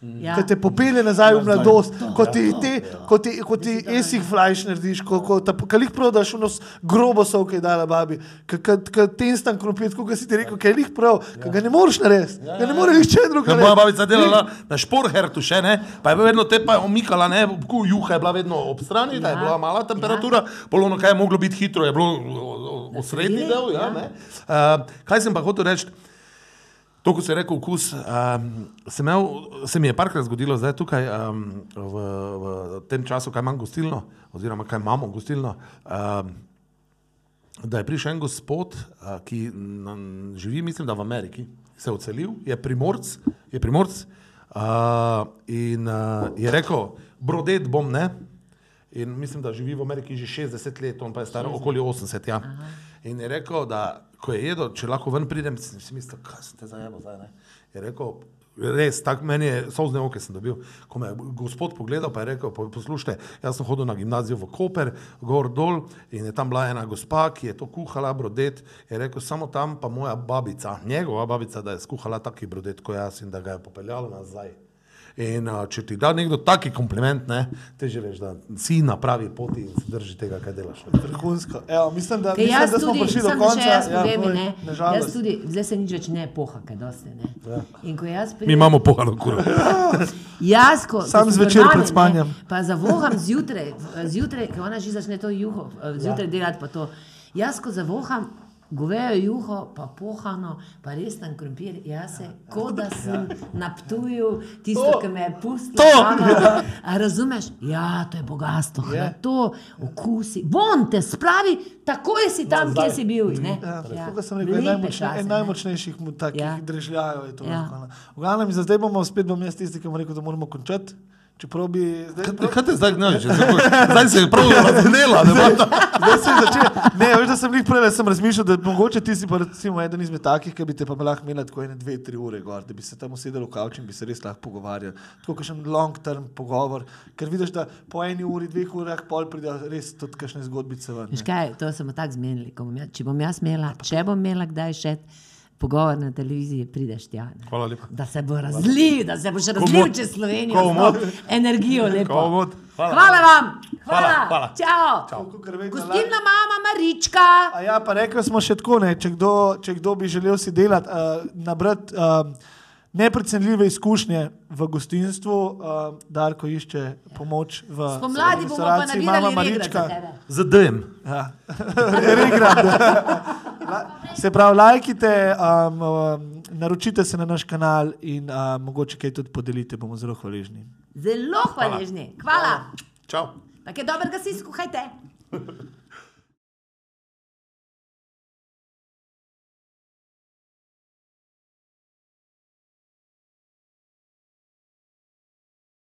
Ja. Ki te popelje nazaj v mladost, ko ti, te, ko ti, ko ti esih flajš narediš, ko, ko ta, kalih prodaš unos grobo sol, ki je dala babi, ki te instant krompir, kot si ti rekel, ki je lih prav, ki ga ne moreš narediti, ga ne more nihče drug Ja, moja babica delala na šporhertu še ne, pa je vedno te pa je omikala, ne, ku juha je bila vedno ob strani, da je Ja. bila mala temperatura, polono kaj je moglo biti hitro, je bilo osrednji del, ja, ne. Uh, kaj sem pa hotel reči? To, ko si rekel, okus, um, sem imel, se mi je parkrat zgodilo, zdaj tukaj um, v, v tem času, kaj imam gostilno, oziroma kaj imamo gostilno, um, da je prišel en gospod, a, ki na, živi, mislim, da v Ameriki, se je odselil, je primorc, je primorc a, in a, je rekel, brodet bom ne. In mislim, da živi v Ameriki že 60 let, on pa je star okoli 80. Ja. In je rekel, da ko je jedel, če lahko ven pridem, si mislil, kaj se te zajemo zdaj. Ne? Je rekel, res, tako meni je sozne oke sem dobil. Ko me je gospod pogledal, pa je rekel, "Po- poslušajte, jaz sem hodil na gimnazijo v Koper, gor dol in je tam bila ena gospa, ki je to kuhala, brodet. Je rekel, samo tam pa moja babica, njegova babica, da je skuhala taki brodet kot jaz in da ga je popeljala nazaj. In uh, če ti da nekdo taki kompliment, ne, te že veš, da si na pravi poti in se drži tega, kaj delaš. Vrhunsko. Evo, mislim, da, Ker mislim, jaz da smo tudi, prišli do konca. jaz Ja, povej, ne, na jaz tudi, zdaj se nič več ne poha, kaj dosti, ne. In ko jaz Mi pridem, imamo pohalo kuro. jaz, ko, Sam ko sem zvečer pred spanjem. Ne, pa zavoham zjutraj, zjutraj, ker ona že začne to juho, zjutraj Ja. delati pa to. Jaz, ko zavoham, govejo juho, pa pohano, pa res tam krompir, jaz se, kot da sem na ptuju, tisto, ki me je pustilo. Razumeš? Ja, to je bogatstvo, Je. yeah. to okusi. Von te spravi, takoj si tam, kjer si bil. Ne? Ja, ja. Kot sem rekel, en, Lepe najmočne, čase, en ne. najmočnejših mu takih ja. Ja. drežljajev je to. Ja. Ja. V glavnem, za zdaj bomo spet bom jaz tisti, ki bom rekel, da moramo končati. Čeprav bi zdaj, prav, Kaj te zdaj gnaš? Zdaj se je prav razdelila debata. zdaj se je začel. Ne, veš, da sem jih prej sem razmišljal, da mogoče ti si pa recimo eden izmed takih, ki bi te pa lahko imela tako ene dve, tri ure gor, da bi se tam usedel v kavč in bi se res lahko pogovarjali. Tako kakšen long term pogovor, ker vidiš, da po eni uri, dveh urah pol pridejo res tudi kakšne zgodbice ven. Veš ne. kaj, to smo tako zmenili. ko Bom jaz, če bom jaz imela, če bom imela kdaj še pogovor na televiziji, prideš tja. ne. Hvala lepa. Da se bo razlil, da se boš razlil Komod. čez Slovenijo. Energijo lepo. Komod. Hvala. Hvala vam. Hvala. Hvala, hvala. Čau. Vedno Gostilna mama Marička. A ja, pa rekli smo še tako, ne, če, kdo, če kdo bi želel si delati, uh, nabrati uh, neprecenljive izkušnje v gostinstvu, uh, Darko išče pomoč v Spomladi bomo pa nabirali Mama regrat za Marička. tebe. Z DM. Ja. Regrat. La- Se pravi, lajkite, um, um, naročite se na naš kanal in um, mogoče kaj tudi podelite, bomo zelo hvaležni. Zelo hvaležni. Hvala. Čau. Tako je dobro, da si skuhajte.